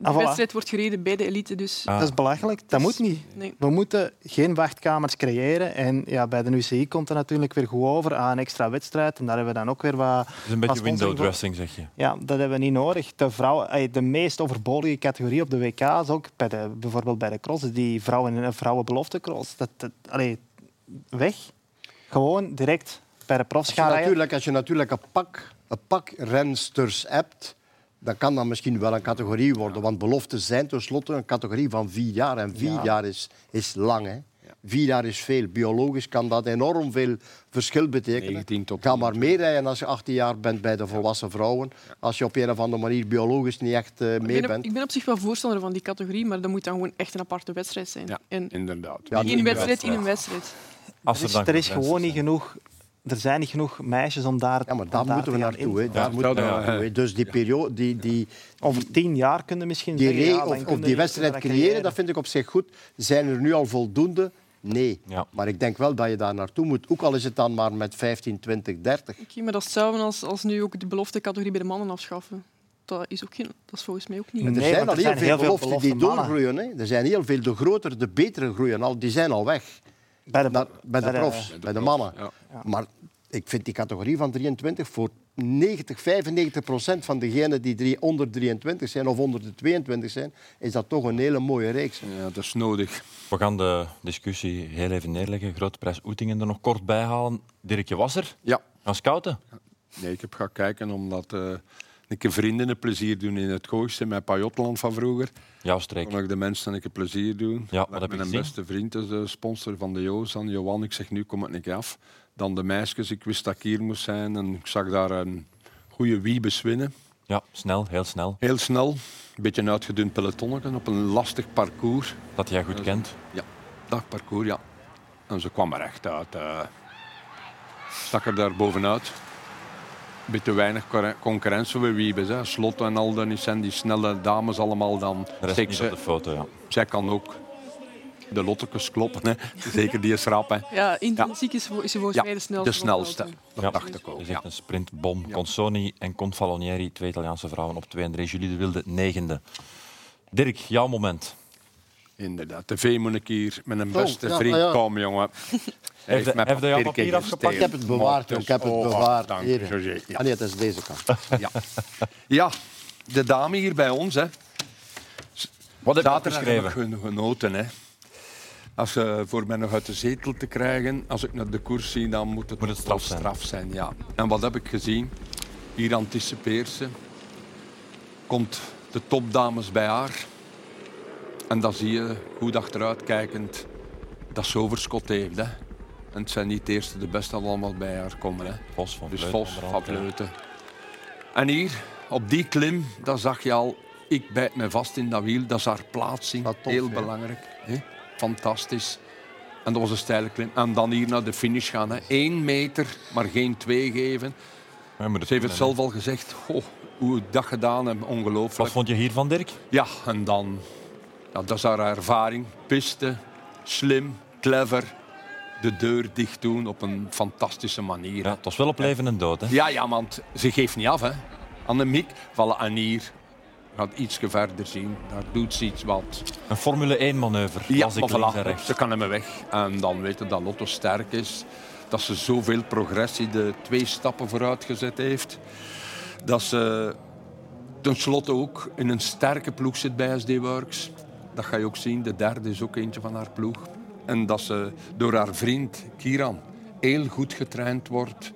de Ah, voilà. wedstrijd wordt gereden bij de elite. Dus Ah. Dat is belachelijk. Dat moet niet. nee. We moeten geen wachtkamers creëren. En ja, bij de UCI komt er natuurlijk weer goed over aan een extra wedstrijd. En daar hebben we dan ook weer wat... Het is een beetje window dressing, zeg je. Ja, dat hebben we niet nodig. De, vrouw, ey, de meest overbodige categorie op de WK's, ook bij de, bijvoorbeeld bij de cross, is die vrouwen, eh, vrouwenbelofte cross. Dat, dat, allee, weg. Gewoon direct bij de profs gaan rijden. natuurlijk, als je natuurlijk een pak, een pak rensters hebt, dan kan dat misschien wel een categorie worden. Want beloften zijn tenslotte een categorie van vier jaar. En vier Ja. jaar is, is lang. Hè. Vier jaar is veel. Biologisch kan dat enorm veel verschil betekenen. 19 tot Ga maar meerijden als je 18 jaar bent bij de volwassen vrouwen. Als je op een of andere manier biologisch niet echt eh, Ik mee ben, op, bent. ik ben op zich wel voorstander van die categorie, maar dat moet dan gewoon echt een aparte wedstrijd zijn. Ja. En Inderdaad. Ja, in een wedstrijd, in een wedstrijd. Als Er is, dan er is gewoon niet genoeg... Er zijn niet genoeg meisjes om daar, Ja, maar daar moeten we te gaan naartoe. Hè. in. Daar moeten we naartoe. Dus die periode, die, die, Over tien jaar kunnen we misschien die, zeggen... of, kunnen of we- die wedstrijd creëren, dat vind ik op zich goed. Zijn er nu al voldoende? Nee. Ja. Maar ik denk wel dat je daar naartoe moet. Ook al is het dan maar met 15, 20, 30. Oké, maar dat is hetzelfde als, als nu ook de beloftecategorie bij de mannen afschaffen. Dat is, ook geen, dat is volgens mij ook niet. Er Nee, zijn want al er heel zijn veel heel veel beloften die doorgroeien. Hè. Er zijn heel veel, de grotere, de betere groeien al. Die zijn al weg. Bij de, Naar- bij de bij profs, bij de mannen. Ja. Maar ik vind die categorie van 23 voor 90, 95 procent van degenen die drie, onder 23 zijn of onder de 22 zijn, is dat toch een hele mooie reeks. Ja, dat is nodig. We gaan de discussie heel even neerleggen. Grote prijs Oetingen er nog kort bij halen. Dirkje was er. Ja. Gaan scouten. Nee, ik heb gaan kijken omdat eh een keer vrienden een plezier doen in het Gooiste met Pajotland van vroeger. Jouw streek. Kon ik de mensen een keer plezier doen. Ja, wat heb mijn beste vriend is de sponsor van de Jozan, Johan. Ik zeg, nu kom het een keer af. Dan de meisjes, ik wist dat ik hier moest zijn. En ik zag daar een goede wiebes winnen. Ja, snel, heel snel. Heel snel. Een beetje een uitgedund pelotonnetje op een lastig parcours. Dat jij goed kent. Ja, dat parcours, ja. En ze kwam er echt uit. eh stak er daar bovenuit. Een beetje weinig concurrentie bij Wiebes. Hè. Slot en al die zijn die snelle dames allemaal dan. De rest Steek niet ze- op de foto, ja. zij kan ook de lottekes kloppen. Hè. Zeker die is rap. Hè. Ja, intrinsiek is, is ze volgens Ja, mij de snelste. de snelste. Dat Ja. dacht ik ook. is Ja. echt een sprintbom. Consoni en Confalonieri, twee Italiaanse vrouwen op 2 en 3. Julie de Wilde, negende. Dirk, jouw moment. Inderdaad. Ik hier met een Oh, beste ja, vriend ah, ja. komen, jongen. Hij Heeft hij jouw papier afgepakt? Ik heb het bewaard, ik heb het Oh, bewaard. dank Hier. je, José. Ja. Ah nee, het is deze kant. Ja. ja, de dame hier bij ons. Hè. Wat heb je gen- genoten. Hè. Als ze voor mij nog uit de zetel te krijgen, als ik naar de koers zie, dan moet het, Moet het straf zijn. straf zijn. Ja. En wat heb ik gezien? Hier anticipeert ze. Komt de topdames bij haar. En dan zie je, goed achteruit kijkend, dat ze overschot heeft. Hè. En het zijn niet de eerste, de beste allemaal bij haar komen. Hè. Vos van Dus Vos van. Vleuten. En hier, op die klim, daar zag je al... Ik bijt me vast in dat wiel. Dat is haar plaatsing. Dat tof, Heel belangrijk. Hè? Fantastisch. En dat was een steile klim. En dan hier naar de finish gaan. Hè. Eén meter, maar geen twee geven. Ja, maar Ze heeft het zelf al gezegd. Oh, hoe ik dat gedaan heb, Wat ongelooflijk. vond je hiervan, Dirk? Ja, en dan... Ja, dat is haar ervaring. Piste, slim, clever. De deur dicht doen op een fantastische manier. Ja, het was wel op leven en dood. Hè? Ja, ja, want ze geeft niet af. Hè. Annemiek, vallen Anier. Gaat iets verder zien. Daar doet ze iets wat. Een Formule 1-manoeuvre, Ja, als ik voilà, ze kan hem weg. En dan weten dat Lotto sterk is. Dat ze zoveel progressie de twee stappen vooruit gezet heeft. Dat ze tenslotte ook in een sterke ploeg zit bij SD Works. Dat ga je ook zien. De derde is ook eentje van haar ploeg. En dat ze door haar vriend Kiran heel goed getraind wordt.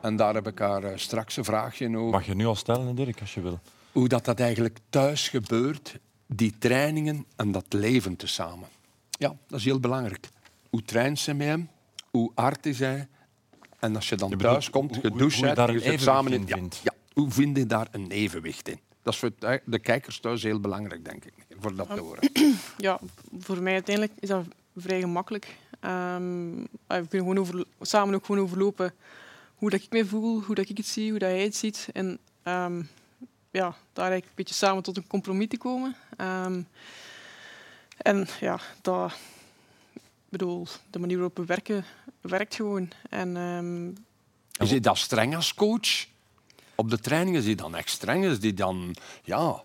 En daar heb ik haar eh, straks een vraagje over Mag je nu al stellen, Dirk, als je wil. hoe dat, dat eigenlijk thuis gebeurt, die trainingen en dat leven tezamen. Ja, dat is heel belangrijk. Hoe traint ze met hem? Hoe hard is hij? En als je dan Je bedoelt thuis komt, hoe- je hoe- je daar een samen in ja, vindt. Ja, hoe vind je daar een evenwicht in? Dat is voor de kijkers thuis heel belangrijk, denk ik, voor dat te horen. Ja, voor mij uiteindelijk is dat vrij gemakkelijk. Ehm, ah, we kunnen gewoon over, samen ook gewoon overlopen hoe dat ik me voel, hoe dat ik het zie, hoe dat hij het ziet. En ehm, ja, daar eigenlijk een beetje samen tot een compromis te komen. Ehm, en ja, dat, bedoel, de manier waarop we werken, werkt gewoon. En Is hij dat streng als coach? Op de trainingen is hij dan echt streng? Is die dan... Ja,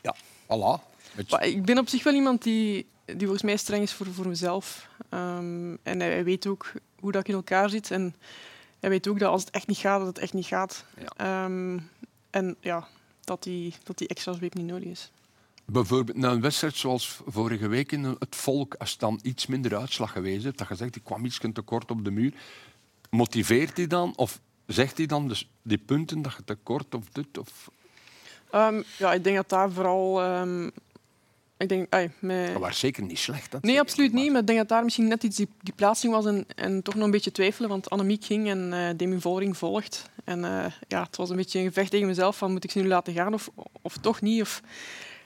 ja, voilà. Maar ik ben op zich wel iemand die, die volgens mij streng is voor, voor mezelf. Ehm, en hij, hij weet ook hoe dat ik in elkaar zit. En hij weet ook dat als het echt niet gaat, dat het echt niet gaat. Ehm, en ja, dat die, dat die extra zweep niet nodig is. Bijvoorbeeld na een wedstrijd zoals vorige week in het volk, als het dan iets minder uitslag geweest is, dat je zegt, ik kwam iets te kort op de muur, motiveert hij dan of zegt hij dan dus die punten dat je te kort of dit of... Ehm, ja, ik denk dat daar vooral... ik denk, ai, met... Dat was zeker niet slecht. Dat Nee, absoluut niet. Maar ik denk dat daar misschien net iets die, die plaatsing was en, en toch nog een beetje twijfelen. Want Annemiek ging en eh Demi Vollering volgt. En eh, ja, het was een beetje een gevecht tegen mezelf van moet ik ze nu laten gaan of, of toch niet. Of...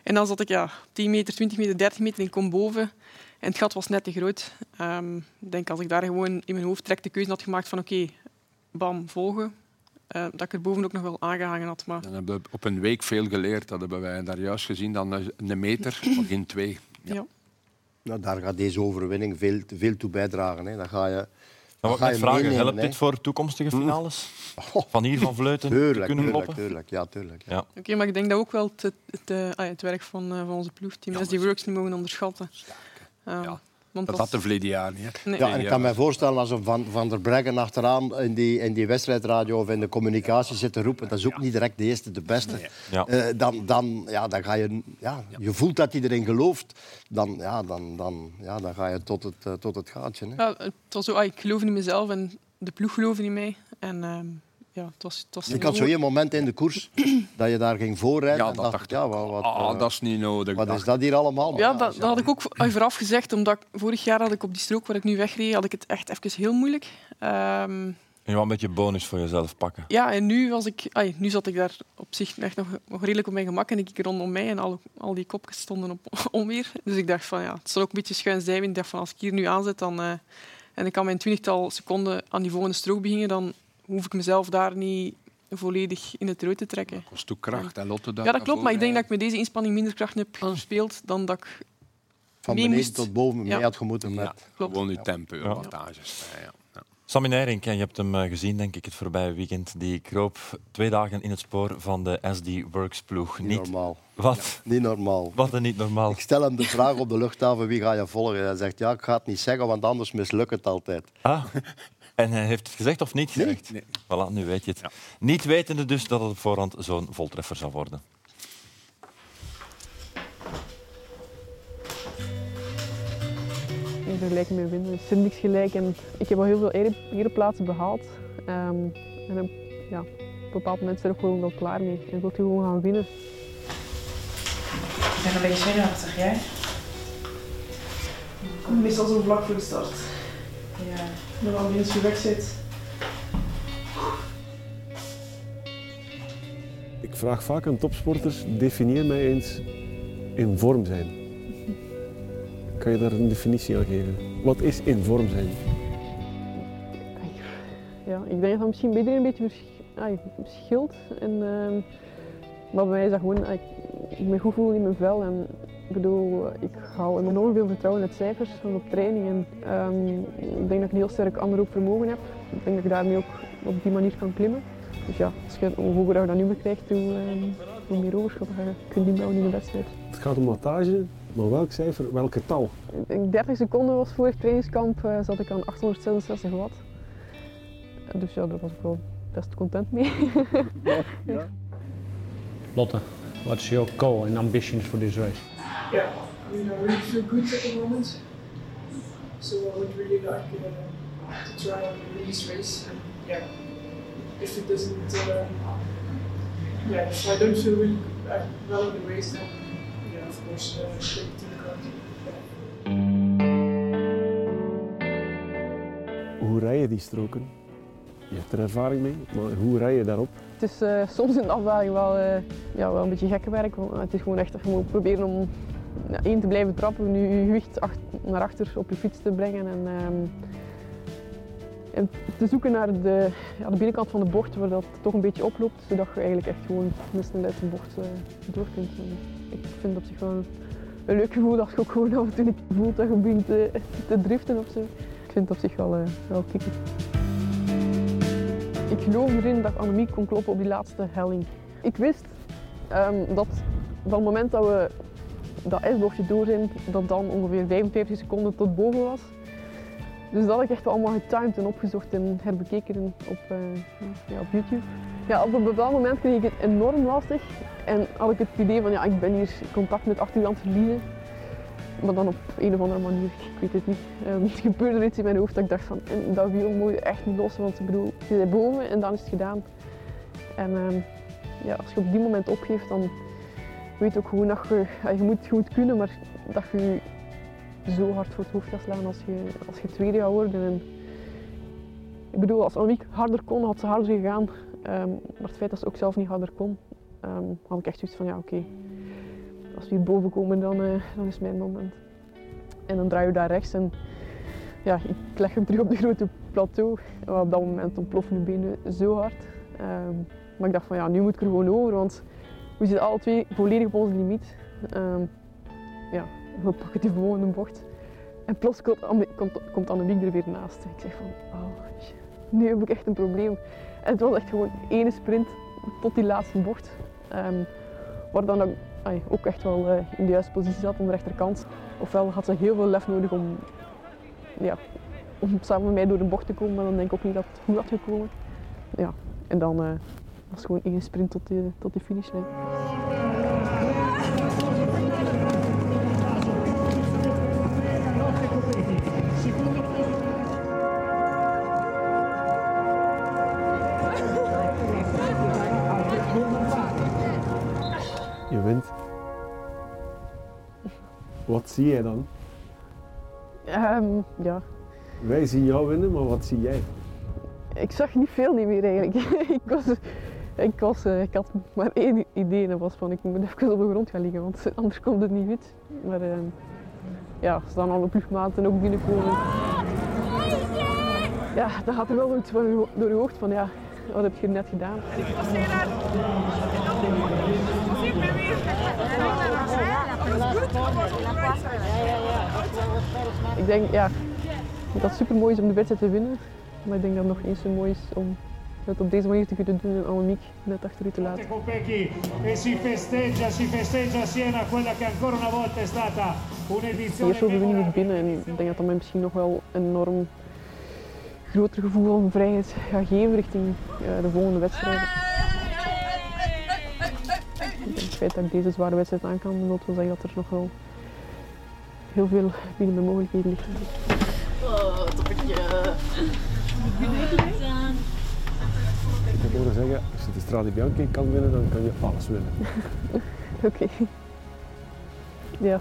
En dan zat ik ja, 10 meter, 20 meter, 30 meter en ik kom boven. En het gat was net te groot. Ehm, ik denk als ik daar gewoon in mijn hoofd direct de keuze had gemaakt van oké, bam, volgen. Eh, dat ik er boven ook nog wel aangehangen had. Maar Dan hebben we op een week veel geleerd. Dat hebben wij daar juist gezien. Dan een meter, maar geen twee. ja. Nou, daar gaat deze overwinning veel, veel toe bijdragen. Hè. Dat ga je, Maar dat wat ga je vragen, meenemen, helpt dit voor toekomstige finales? Oh, Van hier van Vleuten te tuurlijk, kunnen tuurlijk, kloppen? tuurlijk. Ja, tuurlijk. Ja. Oké, maar ik denk dat ook wel het, het, eh, ah ja, het werk van, eh, van onze ploegteam SD Works niet mogen onderschatten. Ehm, Ja, want Dat had de verleden jaar niet. hè. Nee. Ja, en ik kan me voorstellen als een Van, van der Breggen achteraan in die, in die wedstrijdradio of in de communicatie zit te roepen, dat is ook niet direct de eerste, de beste. Ja. Eh, dan, dan, ja, dan ga je, ja, je voelt dat hij erin gelooft, dan, ja, dan, dan, ja, dan ga je tot het, eh, tot het gaatje. Hè. Ja, het was zo, ah, ik geloofde in mezelf en de ploeg geloofde in mij. En ehm, ja, het was, het was Je had zo één moment in de koers dat je daar ging voorrijden. Ja, en dat dacht ik. ja, wat, wat, Ah, eh, dat is niet nodig. wat dacht is dat hier allemaal? Ja, ja, dat, dat had ik ook vooraf gezegd, omdat ik, vorig jaar had ik op die strook waar ik nu wegreed, had ik het echt even heel moeilijk. Ehm, En je wou een beetje bonus voor jezelf pakken. ja, en nu, was ik, nu zat ik daar op zich echt nog, nog redelijk op mijn gemak en ik keek rondom mij en al, al die kopjes stonden op onweer. Dus ik dacht van ja, het zal ook een beetje schuin zijwind. Ik dacht van als ik hier nu aanzet dan, eh, en ik kan mijn twintigtal seconden aan die volgende strook beginnen, dan hoef ik mezelf daar niet volledig in het rood te trekken. Dat kost ook kracht. En Lotte Ja, dat klopt, maar ik denk dat ik met deze inspanning minder kracht heb gespeeld dan dat ik van mee beneden moest. tot boven mee Ja. had gemoeten met... Ja, Klopt. gewoon je tempo, je wattages. Ja. Ja. Sammy Nijrink, je hebt hem eh, gezien, denk ik, het voorbije weekend. Die kroop twee dagen in het spoor van de SD Works ploeg. Niet Niet, normaal. wat? Niet normaal. Wat een niet normaal. Ik stel hem de vraag op de luchthaven, wie ga je volgen? Hij zegt, ja, ik ga het niet zeggen, want anders mislukt het altijd. Ah. En hij heeft het gezegd of niet gezegd? Nee. Voilà, nu weet je het. Niet wetende dus dat het op voorhand zo'n voltreffer zou worden. in vergelijking met winnen. Het is niks gelijk en ik heb al heel veel ere- ereplaatsen behaald. Ehm, en op, ja, op een bepaald moment ben ik gewoon wel klaar mee. En ik wil gewoon gaan winnen. Ik ben een beetje zenuwachtig, jij? Meestal zo vlak voor de start. Ja. Weg zit. Ik vraag vaak aan topsporters, definieer mij eens in vorm zijn. Kan je daar een definitie aan geven? Wat is in vorm zijn? Ja, ik denk dat dat misschien bij iedereen een beetje vers- ai, scheelt. En, ehm, maar bij mij is dat gewoon, ik me goed voel in mijn vel. En, ik bedoel, ik hou enorm veel vertrouwen in het cijfers van op training. En, ehm, ik denk dat ik een heel sterk vermogen heb. Ik denk dat ik daarmee ook op die manier kan klimmen. Dus ja, als je, hoe hoger je dat nummer krijgt, hoe, ehm, hoe meer overschot je kunt inbouwen in de wedstrijd. Het gaat om wattage, maar welk cijfer, welk getal? Ik denk 30 seconden was vorig trainingskamp, eh, zat ik aan 866 watt. Dus ja, daar was ik wel best content mee. Ja. Lotte, what's your goal and ambitions for this race? Yeah, I mean, I really feel good at the moment. So I would really like uh, to try and win this race. And yeah, if it doesn't, uh, yeah, if I don't feel really uh, well in the race, then yeah, of course, uh, take to the ground. Hoe rij je die stroken? Je hebt er ervaring mee, maar hoe rij je daarop? Het is eh, soms in de afdaling wel, eh, ja, wel een beetje gekke werk. Het is gewoon echt moet proberen om ja, één te blijven trappen, nu je gewicht naar achter op je fiets te brengen. En, ehm, te zoeken naar de, ja, de binnenkant van de bocht waar dat toch een beetje oploopt, zodat je eigenlijk echt gewoon met snelheid de bocht eh, door kunt. Ik vind op zich wel een, leuk gevoel dat je ook gewoon af en toe voelt dat je begint te, te driften of zo. Ik vind het op zich wel, eh wel kicken. Ik geloof erin dat Annemiek kon kloppen op die laatste helling. Ik wist ehm, dat van het moment dat we dat ijsbochtje door dat dan ongeveer 55 seconden tot boven was. Dus dat had ik echt allemaal getimed en opgezocht en herbekeken op, eh, ja, op YouTube. Ja, op een bepaald moment kreeg ik het enorm lastig en had ik het idee van ja, ik ben hier contact met achter aan het verliezen. Maar dan op een of andere manier, ik weet het niet. Ehm, het gebeurde er iets in mijn hoofd dat ik dacht van dat wiel moet je echt niet los, want ik bedoel, je bent boven en dan is het gedaan. En ehm, ja, als je op die moment opgeeft, dan weet je ook gewoon dat je, ja, je moet goed kunnen, maar dat je zo hard voor het hoofd gaat slaan als je, als je tweede gaat worden. En, ik bedoel, als Annemiek harder kon, had ze harder gegaan. Ehm, maar het feit dat ze ook zelf niet harder kon, had ik echt zoiets van ja, oké. Als we hier boven komen, dan, eh, dan is mijn moment. En dan draai je daar rechts en ja, ik leg hem terug op de grote plateau. Op dat moment ontploffen mijn benen zo hard. Ehm, maar ik dacht van ja, nu moet ik er gewoon over, want we zitten alle twee volledig op onze limiet. Ehm, ja, we pakken die volgende bocht. En plots komt, komt, Annemiek er weer naast. Ik zeg van, oh, nu heb ik echt een probleem. En het was echt gewoon één sprint tot die laatste bocht. Waar dan ai, ook echt wel eh, in de juiste positie zat aan de rechterkant. Ofwel had ze heel veel lef nodig om, ja, om samen met mij door de bocht te komen, maar dan denk ik ook niet dat het goed had gekomen. Ja, en dan eh, was het gewoon één sprint tot de, tot de finishlijn. Wat zie jij dan? Ehm, ja, Wij zien jou winnen, maar wat zie jij? ik zag niet veel niet meer eigenlijk. ik, was, ik, was, eh, ik had maar één idee en dat was van ik moet even op de grond gaan liggen, want anders komt het niet goed. Maar ehm, ja, als dan alle ploegmaten ook binnenkomen, ja, dan gaat er wel iets door je hoofd van ja, wat heb je net gedaan? Ik denk ja, dat het super mooi is om de wedstrijd te winnen, maar ik denk dat het nog eens zo mooi is om het op deze manier te kunnen doen en Annemiek net achter u te laten. E si festeggia, si festeggia a Siena quella che ancora una volta è stata un'edizione overwinning is binnen en ik denk dat dat mij misschien nog wel een enorm groter gevoel van vrijheid gaat geven richting eh, de volgende wedstrijden. Het feit dat ik deze zware wedstrijd aan kan, wil wel zeggen dat er nog wel heel veel binnen mijn mogelijkheden ligt. Oh, toppetje. Ik heb horen zeggen, als je de Strade Bianchi kan winnen, dan kan je alles winnen. Oké. Ja.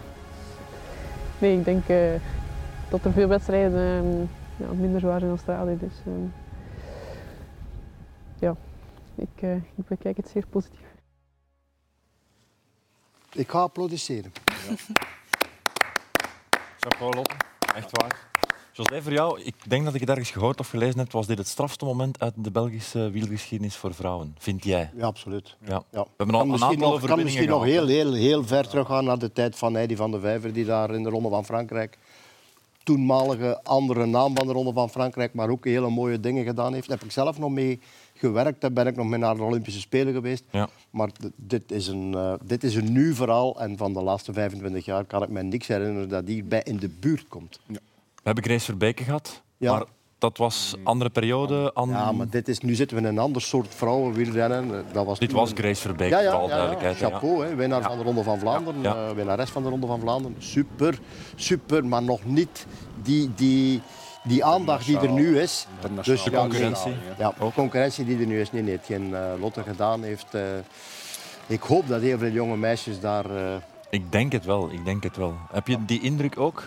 Nee, ik denk eh, dat er veel wedstrijden ehm, ja, minder zwaar zijn dan strade. Dus ehm, ja, ik, eh, ik bekijk het zeer positief. Ik ga applaudisseren. Chapeau Lotte, echt waar. José, voor jou, ik denk dat ik het ergens gehoord of gelezen heb, was dit het strafste moment uit de Belgische wielgeschiedenis voor vrouwen, vind jij? Ja, absoluut. Ja. Ja. We hebben al kan een aantal nog, kan misschien nog heel, heel, heel ver teruggaan naar de tijd van Heidi van de Vijver, die daar in de Ronde van Frankrijk toenmalige andere naam van de Ronde van Frankrijk, maar ook hele mooie dingen gedaan heeft. Daar heb ik zelf nog mee gewerkt. Daar ben ik nog mee naar de Olympische Spelen geweest. Ja. Maar dit is, een, eh, dit is een nieuw verhaal. En van de laatste 25 jaar kan ik me niks herinneren dat die bij in de buurt komt. We hebben Grace Verbeke gehad, Ja. maar dat was andere periode. Ja, maar dit is, nu zitten we in een ander soort vrouwenwielrennen. Eh, Dat was Dit was Grace Verbeke, ja, ja, ja, ja. duidelijkheid. ja. Chapeau, hè, winnaar van de Ronde van Vlaanderen, Ja, ja. eh, winnares van de Ronde van Vlaanderen. Super, super, maar nog niet die, die, die aandacht die er nu is. Internationaal. ja, concurrentie. Ja, concurrentie die er nu is. Nee, nee, hetgeen eh, Lotte gedaan heeft. eh, ik hoop dat heel veel jonge meisjes daar... eh, Ik denk het wel, ik denk het wel. Heb je die indruk ook?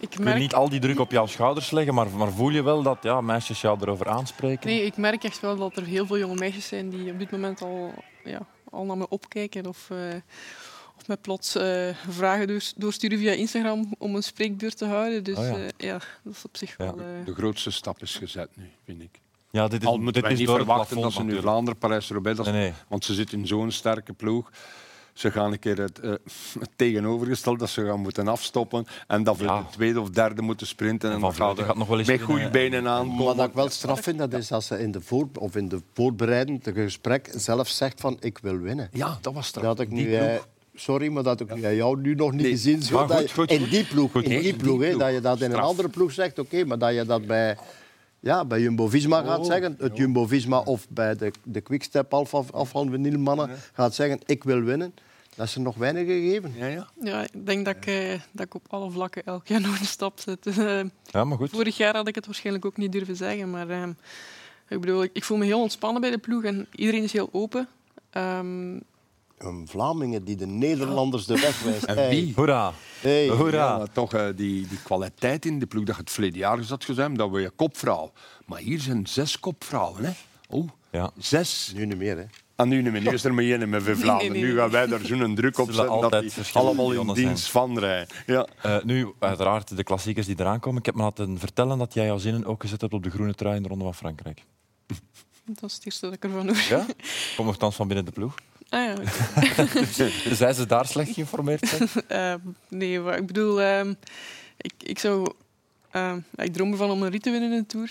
Ik merk, niet al die druk op jouw schouders leggen, maar, maar voel je wel dat ja, meisjes jou erover aanspreken? nee, ik merk echt wel dat er heel veel jonge meisjes zijn die op dit moment al, ja, al naar me opkijken of, eh, mij plots eh, vragen door, doorsturen via Instagram om een spreekbeurt te houden. Dus Oh ja. ja. ja, dat is op zich Ja. wel... eh, De grootste stap is gezet nu, vind ik. Ja, dit is, Al moeten dit wij is niet verwachten dat ze nu. Vlaanderen, Parijs-Roubaix... dat is- Nee, nee. Want ze zitten in zo'n sterke ploeg. Ze gaan een keer het, eh, het tegenovergestelde, dat ze gaan moeten afstoppen en dat we Ja. de tweede of derde moeten sprinten. En, En dan gaat nog wel eens met goede benen Maar aankomen. wat ik wel straf vind, dat is als ze in de, voor, of in de voorbereiding, het gesprek, zelf zegt van ik wil winnen. Ja, dat was straf. Dat ik nu, eh. Sorry, maar dat heb ik bij jou nu nog niet Nee, gezien. Zo, dat goed, je- goed, in die ploeg, Goed, in nee, die ploeg, die hè, ploeg. dat je dat in een andere ploeg zegt, oké, maar dat je dat bij, ja, bij Jumbo-Visma gaat Oh, zeggen, het Jumbo-Visma of bij de, de Quickstep Alpha mannen gaat zeggen, ik wil winnen. Dat is er nog weinig gegeven. Ja, ja. ja, ik denk dat ik, eh, dat ik op alle vlakken elk jaar nog een stap zet. Dus, eh, Ja, maar goed. Vorig jaar had ik het waarschijnlijk ook niet durven zeggen, maar ehm, ik bedoel, ik, ik voel me heel ontspannen bij de ploeg en iedereen is heel open. Ehm, Een Vlamingen die de Nederlanders de weg wijst. En Hey. wie? Hoera. Hey. Hoera. Ja, maar toch eh, die, die kwaliteit in de ploeg, dat je het verleden jaar gezet gezegd, dat we je kopvrouw. Maar hier zijn zes kopvrouwen. Hè? Oh, Ja. zes. Nu niet meer, hè. En nu niet meer. Nu is er maar één met Vlaanderen. nee, Nu nee. gaan wij daar zo'n druk op zetten dat altijd die allemaal in pionnen zijn. dienst van rijden. Ja. Eh, nu, uiteraard, de klassiekers die eraan komen. Ik heb me laten vertellen dat jij jouw zinnen ook gezet hebt op de groene trui in de Ronde van Frankrijk. dat is het eerste dat ik ervan hoor. Ja? Kom nogthans van binnen de ploeg. Ah, ja, zijn ze daar slecht geïnformeerd? Ehm, nee, maar ik bedoel, ehm, ik, ik zou... ehm, ik droom ervan om een rit te winnen in de Tour.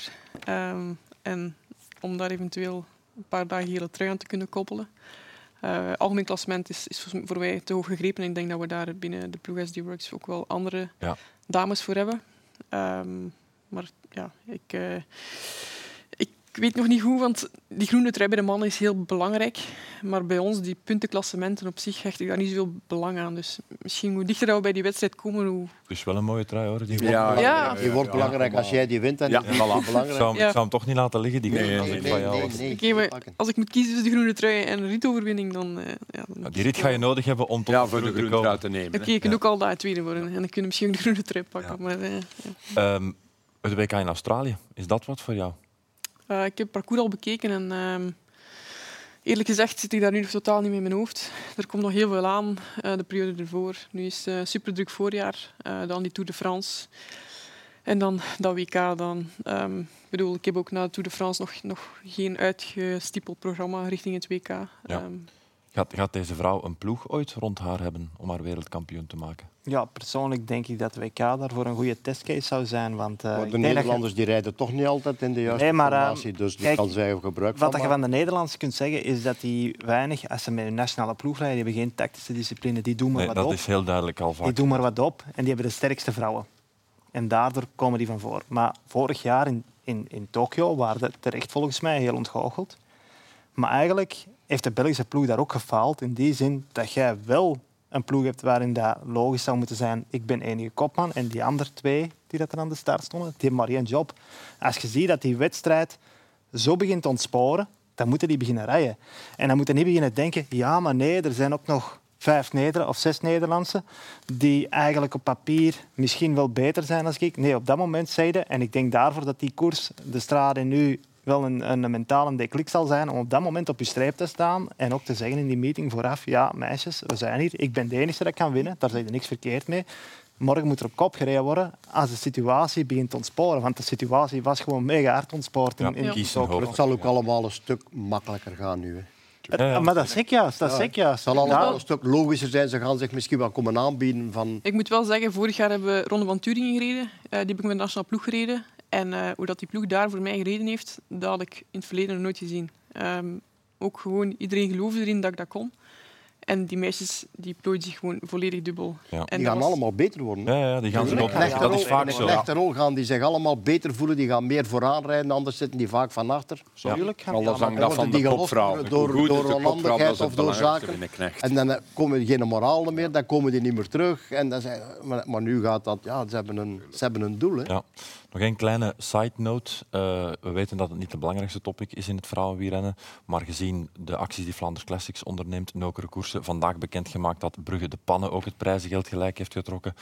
En om daar eventueel een paar dagen gele trui aan te kunnen koppelen. Eh algemeen klassement is, is voor- mij te hoog gegrepen. En ik denk dat we daar binnen de ploeg SD Works ook wel andere Ja. dames voor hebben. Maar ja, ik, eh, ik weet nog niet hoe, want die groene trui bij de mannen is heel belangrijk. Maar bij ons, die puntenklassementen op zich, hecht ik daar niet zoveel belang aan. Dus misschien hoe dichter we bij die wedstrijd komen, hoe... Dus wel een mooie trui hoor. Die Ja, Ja. Die wordt belangrijk als jij die wint. En Ja, die is. Ik belangrijk. zou, hem, ik zou hem toch niet laten liggen, die groene, als nee, ik Nee, van jou nee, maar Pakken. als ik moet kiezen tussen de groene trui en een ritoverwinning, dan... eh, ja, dan Ja, Die rit ga je nodig hebben om tot ja, de voor de groene te uit te nemen. Oké, je kunt ook al daar tweede worden. En dan kun je misschien ook de groene trui pakken. Ja. Maar, eh, ja. Ehm, het WK in Australië, is dat wat voor jou? Eh, ik heb het parcours al bekeken en ehm, eerlijk gezegd zit ik daar nu nog totaal niet mee in mijn hoofd. Er komt nog heel veel aan, eh, de periode ervoor. Nu is het super druk voorjaar, eh, dan die Tour de France. En dan dat WK dan. Ehm, ik bedoel, ik heb ook na de Tour de France nog, nog geen uitgestippeld programma richting het WK. Ehm, Gaat, gaat deze vrouw een ploeg ooit rond haar hebben om haar wereldkampioen te maken? Ja, persoonlijk denk ik dat WK daarvoor een goede testcase zou zijn. Want, eh, de dat je- Nederlanders die rijden toch niet altijd in de juiste Nee, maar, formatie. Dus die kijk, kan zij gebruik Wat van je van de Nederlanders kunt zeggen, is dat die weinig, als ze met hun nationale ploeg rijden, die hebben geen tactische discipline, die doen maar Nee, wat dat op. is heel duidelijk al Die vaak. doen maar wat op en die hebben de sterkste vrouwen. En daardoor komen die van voor. Maar vorig jaar in, in, in Tokio waren ze terecht volgens mij heel ontgoocheld. Maar eigenlijk heeft de Belgische ploeg daar ook gefaald. In die zin dat jij wel een ploeg hebt waarin dat logisch zou moeten zijn. Ik ben enige kopman en die andere twee die dat er aan de start stonden, die hebben maar één job. Als je ziet dat die wedstrijd zo begint te ontsporen, dan moeten die beginnen rijden. En dan moeten niet beginnen denken, ja, maar nee, er zijn ook nog vijf Neder of zes Nederlandse die eigenlijk op papier misschien wel beter zijn als ik. Nee, op dat moment zeiden, en ik denk daarvoor dat die koers, de strade nu wel een, een mentale deklik zal zijn om op dat moment op je streep te staan en ook te zeggen in die meeting vooraf, ja, meisjes, we zijn hier, ik ben de enige dat kan winnen, daar zeg je niks verkeerd mee. Morgen moet er op kop gereden worden als de situatie begint te ontsporen. Want de situatie was gewoon mega hard ontspoord. In, in Tokio. Het zal ook allemaal een stuk makkelijker gaan nu. Hè. Het- Maar dat zeg ik juist. Dat Ja, zeg ik juist. Het zal allemaal Ja. een stuk logischer zijn. Ze gaan zich misschien wel komen aanbieden van... Ik moet wel zeggen, vorig jaar hebben we Ronde van Turingen gereden. Eh, die heb ik met de nationale ploeg gereden. En eh, hoe dat die ploeg daar voor mij gereden heeft, dat had ik in het verleden nog nooit gezien. Ehm, ook gewoon, iedereen geloofde erin dat ik dat kon. En die meisjes die plooien zich gewoon volledig dubbel. Ja. En Die gaan was- allemaal beter worden. Ja, ja, die gaan In zich een ook... knechte Dat is vaak in een zo. rol gaan die zich allemaal beter voelen. Die gaan meer vooraan rijden, anders zitten die vaak van achter. Ja. Tuurlijk gaan Alles hangt af van de kopvrouw. door, door dat onhandigheid of door zaken. En dan eh, komen geen moraal meer, dan komen die niet meer terug. En dan zijn, maar, maar nu gaat dat, ja, ze hebben een, ze hebben een doel. Hè. Ja. Nog een kleine side note. Eh, we weten dat het niet de belangrijkste topic is in het vrouwenwielrennen. Maar gezien de acties die Flanders Classics onderneemt, Nokere Koersen, vandaag bekendgemaakt dat Brugge de Pannen ook het prijzengeld gelijk heeft getrokken.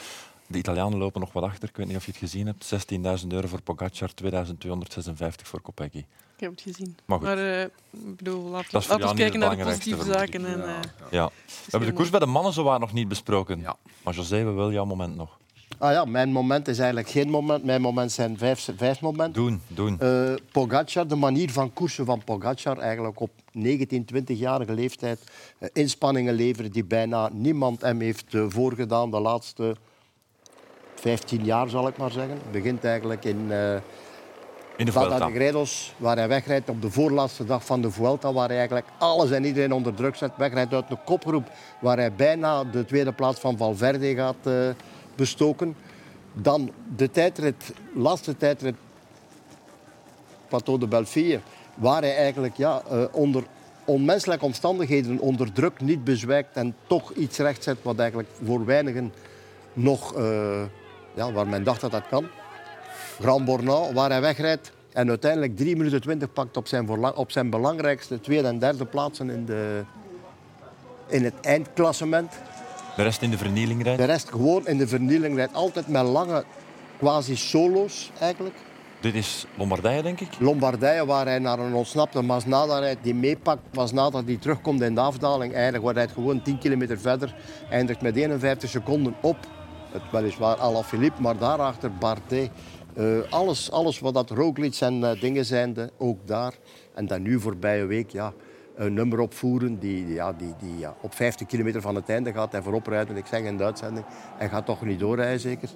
De Italianen lopen nog wat achter. Ik weet niet of je het gezien hebt. 16.000 euro voor Pogacar, 2256 voor Kopecky. Ik heb het gezien. Maar goed. eh, ik bedoel, laten we kijken naar de belangrijkste, positieve zaken. En, eh, Ja. We hebben de koers bij de mannen zowaar nog niet besproken. Maar José, we willen jouw moment nog. Ah ja, mijn moment is eigenlijk geen moment. Mijn moment zijn vijf, vijf momenten. Doen, doen. Eh, Pogacar, de manier van koersen van Pogacar, eigenlijk op 19, 20-jarige leeftijd, eh, inspanningen leveren die bijna niemand hem heeft eh, voorgedaan de laatste 15 jaar, zal ik maar zeggen. Het begint eigenlijk in, In de Vuelta. de Gredos, waar hij wegrijdt op de voorlaatste dag van de Vuelta, waar hij eigenlijk alles en iedereen onder druk zet. Wegrijdt uit de kopgroep, waar hij bijna de tweede plaats van Valverde gaat bestoken. Dan de tijdrit, laatste tijdrit, Plateau de Belleville, waar hij eigenlijk ja, eh, onder onmenselijke omstandigheden, onder druk niet bezwijkt en toch iets rechtzet wat eigenlijk voor weinigen nog, eh, ja, waar men dacht dat dat kan. Grand Bornand, waar hij wegrijdt en uiteindelijk 3 minuten 20 pakt op zijn, op zijn belangrijkste tweede en derde plaatsen in, de, in het eindklassement. De rest in de vernieling rijdt. De rest gewoon in de vernieling rijdt, altijd met lange quasi solo's eigenlijk. Dit is Lombardije, denk ik. Lombardije, waar hij naar een ontsnapte Masnada rijdt, die meepakt. Masnada die terugkomt in de afdaling, eindigt, waar hij gewoon 10 kilometer verder, eindigt met 51 seconden op. Het weliswaar Alaphilippe, maar daarachter Bardet. Eh, alles, alles wat dat Roglic en eh, dingen zijn, ook daar. En dan nu voorbije week, ja, een nummer opvoeren die, ja, die, die ja, op 50 kilometer van het einde gaat hij voorop rijden. Ik zeg in de uitzending, hij gaat toch niet doorrijden zeker.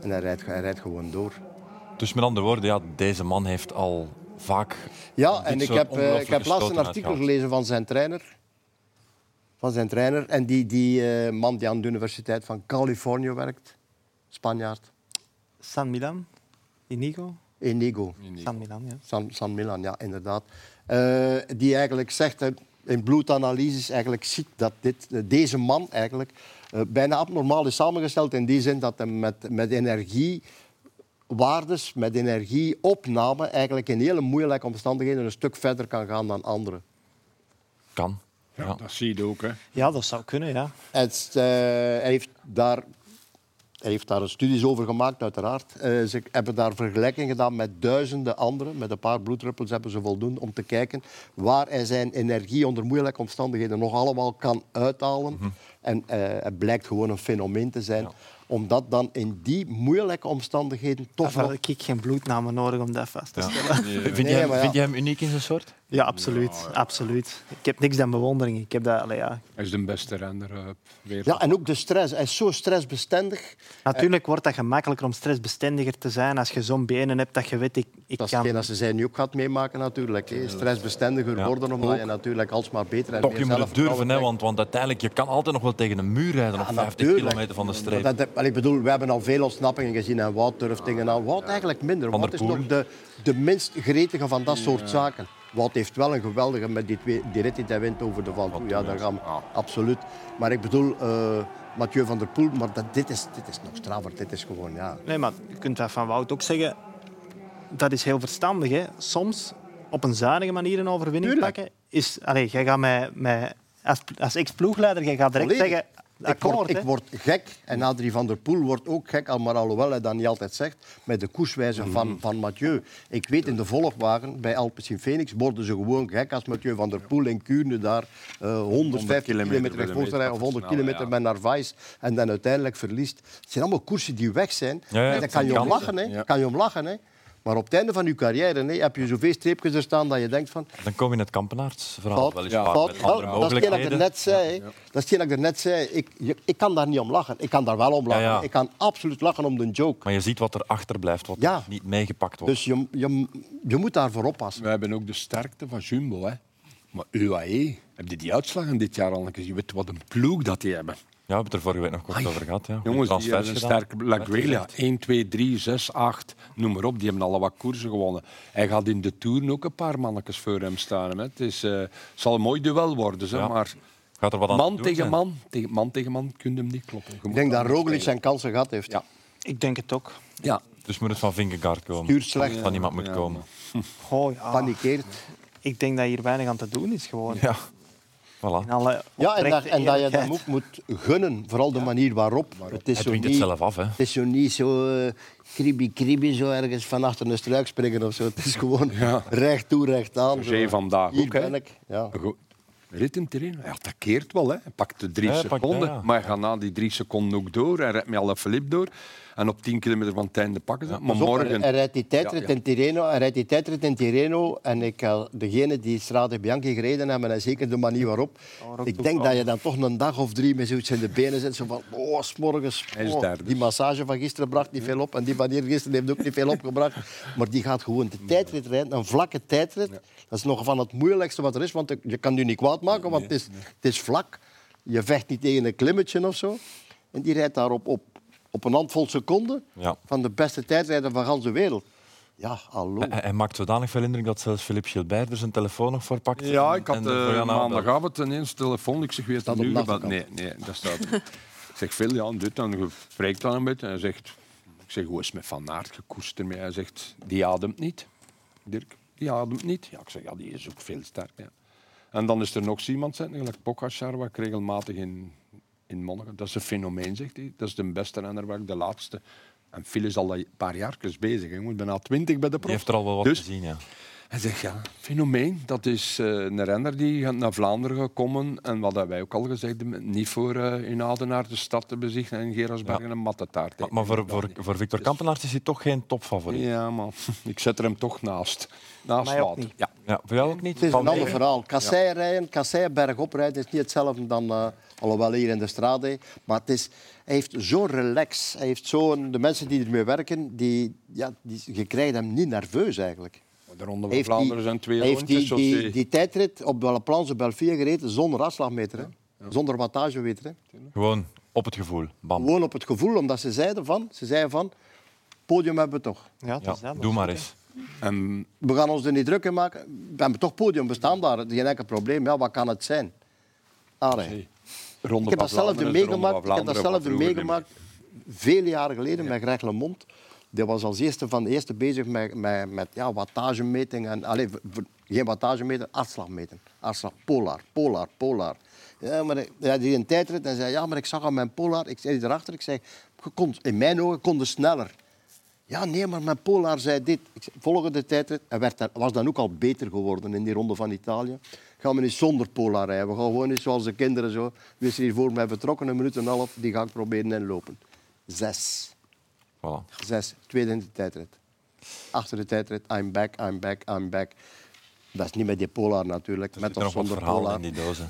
En hij rijdt, hij rijdt gewoon door. Dus met andere woorden, ja, deze man heeft al vaak. Ja, dit en ik soort heb, eh, ik heb laatst een artikel uitgehaald. gelezen van zijn trainer. Van zijn trainer. En die, die eh, man die aan de Universiteit van Californië werkt. Spanjaard. San Milan, Inigo. Inigo. San Milan, ja. San, San Milan, ja, inderdaad. Eh, die eigenlijk zegt, in bloedanalyses eigenlijk ziet dat dit, deze man eigenlijk eh, bijna abnormaal is samengesteld in die zin dat hij met, met energiewaardes, met energieopname eigenlijk in hele moeilijke omstandigheden een stuk verder kan gaan dan anderen. Kan. Ja, dat zie je ook. Hè. Ja, dat zou kunnen, ja. Het, eh, hij, heeft daar, hij heeft daar studies over gemaakt, uiteraard. Eh, ze hebben daar vergelijking gedaan met duizenden anderen. Met een paar bloeddruppels hebben ze voldoende om te kijken waar hij zijn energie onder moeilijke omstandigheden nog allemaal kan uithalen. En eh, het blijkt gewoon een fenomeen te zijn. Omdat dan in die moeilijke omstandigheden toch Daarvoor nog... heb ik geen bloednamen nodig om dat vast te stellen. Vind, je Nee, hem, ja. vind je hem uniek in zijn soort? Ja, absoluut. absoluut. Ik heb niks dan bewondering. Ik heb dat, allee, ja. Hij is de beste renner uh, weer. Ja, en ook de stress. Hij is zo stressbestendig. Natuurlijk wordt dat gemakkelijker om stressbestendiger te zijn als je zo'n benen hebt dat je weet, ik, ik Dat is kan... hetgeen dat ze zij nu ook gaat meemaken natuurlijk. hè. Stressbestendiger Ja. worden, omdat je natuurlijk alsmaar beter en Toch, je moet het durven, hè, want, want uiteindelijk je kan altijd nog wel tegen een muur rijden op 50 natuurlijk. kilometer van de streep. Dat, ik bedoel, we hebben al veel ontsnappingen gezien en Wout durft dingen aan. Wout eigenlijk minder. Wout is nog de, de minst gretige van dat soort zaken. Wout heeft wel een geweldige met die, twee, die rit die hij wint over de Van Poel. Ja, daar gaan we, absoluut. Maar ik bedoel, eh, Mathieu van der Poel, maar dat, dit, is, dit is nog straffer. Dit is gewoon, ja... Nee, maar je kunt dat van Wout ook zeggen. Dat is heel verstandig. Hè. Soms op een zuinige manier een overwinning Tuurlijk. pakken. Is, allee, jij gaat mij, mij, als, als ex-ploegleider jij gaat direct Volledig. zeggen... ik, word, ik word gek en Adrie van der Poel wordt ook gek, al maar alhoewel hij dat niet altijd zegt, met de koerswijze van, van Mathieu. Ik weet, in de volgwagen bij Alpecin Phoenix worden ze gewoon gek als Mathieu van der Poel in Kuurne daar eh 150 kilometer rechts rijdt of 100 meter kilometer met Narvaez en dan uiteindelijk verliest. Het zijn allemaal koersen die weg zijn. Ja, ja, en daar het kan je om lachen. Hè. Ja. Kan je om lachen hè. Maar op het einde van je carrière hè, heb je zoveel streepjes er staan dat je denkt van... Dan kom je in het fout. met Wel, andere dat is hetgeen dat ik er net zei. Dat is hetgeen dat ik er net zei. Ik, je- ik kan daar niet om lachen. Ik kan daar wel om lachen. Ja, ja. Ik kan absoluut lachen om de joke. Maar je ziet wat er achterblijft, wat Ja. er niet meegepakt wordt. Dus je, je, je moet daarvoor oppassen. We hebben ook de sterkte van Jumbo. Hè. Maar UAE, heb je die uitslagen dit jaar al? Je weet wat een ploeg dat die hebben. Ja, we hebben het er vorige week nog kort over gehad. Ja. Jongens, die hebben een gedaan. sterke Lagrelia. 1, 2, 3, 6, 8, noem maar op. Die hebben al wat koersen gewonnen. Hij gaat in de Tour ook een paar mannetjes voor hem staan. Hè. Het is, eh, zal een mooi duel worden, zeg, Ja. maar Gaat er wat aan man doen tegen man, tegen man tegen man, kun je hem niet kloppen. Je Ik denk dat Roglic zijn kansen gehad heeft. Ja. Ik denk het ook. Ja. Dus moet het van Vingegaard komen. Stuurt slecht. Van iemand moet Ja, komen. Oh, ja. Panikeert. Ik denk dat hier weinig aan te doen is gewoon. Ja, voilà. In alle Ja, en, dat, oprechte en dat je eerlijkheid. ook moet gunnen. Vooral de manier waarop. Het is Hij zo dwingt het zelf af. Hè. het is zo niet zo uh, kribi-kribi, zo ergens van achter een struik springen of zo. Het is gewoon Ja. recht toe, recht aan. Zee zo. vandaag Hier ook. Hè. ben ik. Ja. Goed. Rit hem erin. Hij attackeert wel. Hè. Hij pakt de drie Ja, hij pakt- seconden. ja, ja. Maar hij gaat na die drie seconden ook door. Hij rijdt met alle Philippe door. En op 10 kilometer van het einde pakken ze. maar morgen... hij, rijdt die tijdrit in Tirreno. Hij rijdt die tijdrit in Tirreno. En ik, degene die Strade Bianchi gereden hebben, en zeker de manier waarop. Ik denk dat je dan toch een dag of drie met zoiets in de benen zit. Zo van, oh, s'morgens. Oh, die massage van gisteren bracht niet veel op. En die van hier gisteren heeft ook niet veel opgebracht. Maar die gaat gewoon de tijdrit rijden. Een vlakke tijdrit. Dat is nog van het moeilijkste wat er is. Want je kan nu niet kwaad maken, want het is, het is vlak. Je vecht niet tegen een klimmetje of zo. En die rijdt daarop op, op een handvol seconden Ja. van de beste tijdrijder van de hele wereld. Ja, hallo. Hij, hij maakt zodanig veel indruk dat zelfs Philippe Gilbert er zijn telefoon nog voor pakt. Ja, ik had En aanbellen. maandagavond ineens telefoon. Ik zeg, Staat er nu gebeld? Nee, nee, dat staat er. Ik zeg, veel, ja, dit. Je spreekt dan een beetje. En hij zegt, ik zeg, hoe is het met Van Aert gekoest ermee? Hij zegt, die ademt niet. Dirk, die ademt niet. Ja, ik zeg, ja, die is ook veel sterker. Ja. En dan is er nog iemand, zitten, gelijk Pogacar, wat ik regelmatig in, in Monnigen. Dat is een fenomeen, zegt hij. Dat is de beste renner, waar ik de laatste... En Phil is al een paar jaar bezig. Hij moet bijna twintig bij de prof. Die heeft er al wel wat Dus- gezien, ja. Hij zegt, ja, fenomeen. Dat is eh, een renner die naar Vlaanderen gekomen. En wat hebben wij ook al gezegd hebben, niet voor eh, in Adenaar de stad te bezichten en Gerasbergen een mattetaart. Maar, maar voor, voor, voor Victor Kampenaerts is hij toch geen topfavoriet. Ja, man. Ik zet er hem toch naast. Naast niet. Ja. Ja, voor jou ook niet? Het is een ander verhaal. Kassei rijden, Kassei bergop rijden is niet hetzelfde dan, eh alhoewel hier in de Strade. Maar het is, hij heeft zo'n relax. Hij heeft zo'n, de mensen die ermee werken, die, ja, die, je krijgt hem niet nerveus eigenlijk. De Ronde van Heeft die- Vlaanderen zijn twee heeft die, die, die- tijdrit op de Planche Belfië gereden zonder afslagmeter. Hè. Zonder wattagemeter. Hè. Gewoon op het gevoel. Bam. Gewoon op het gevoel, omdat ze zeiden van, ze zeiden van podium hebben we toch. Ja, Ja, dat, doe is maar eens. En We gaan ons er niet druk in maken. We hebben toch podium, we staan daar. Geen enkel probleem. Ja, wat kan het zijn? Allee. Ronde Ik heb datzelfde meegemaakt, ik heb datzelfde meegemaakt vele jaren geleden met Greg LeMond. Die was als eerste van de eerste bezig met, met, met ja, wattagemeting. En, v- geen wattagemeter, afslagmeten. Afslag, polar, polar, polar. Ja, maar hij een tijdrit en zei, ja, maar ik zag aan mijn polar, ik zei erachter, ik zei, kon, in mijn ogen kon sneller. Ja, nee, maar mijn Polar zei dit. Volgende tijdrit, hij werd dan, was dan ook al beter geworden in die ronde van Italië. Gaan we niet zonder Polar rijden. We gaan gewoon niet zoals de kinderen zo. Is er hier voor mij vertrokken, een minuut en een half, die ga ik proberen inlopen. Zes. Voilà. Zes. Tweede in de tijdrit. Achter de tijdrit, I'm back, I'm back, I'm back. Dat is niet met die Polar natuurlijk, met of zonder Polar. in die dozen.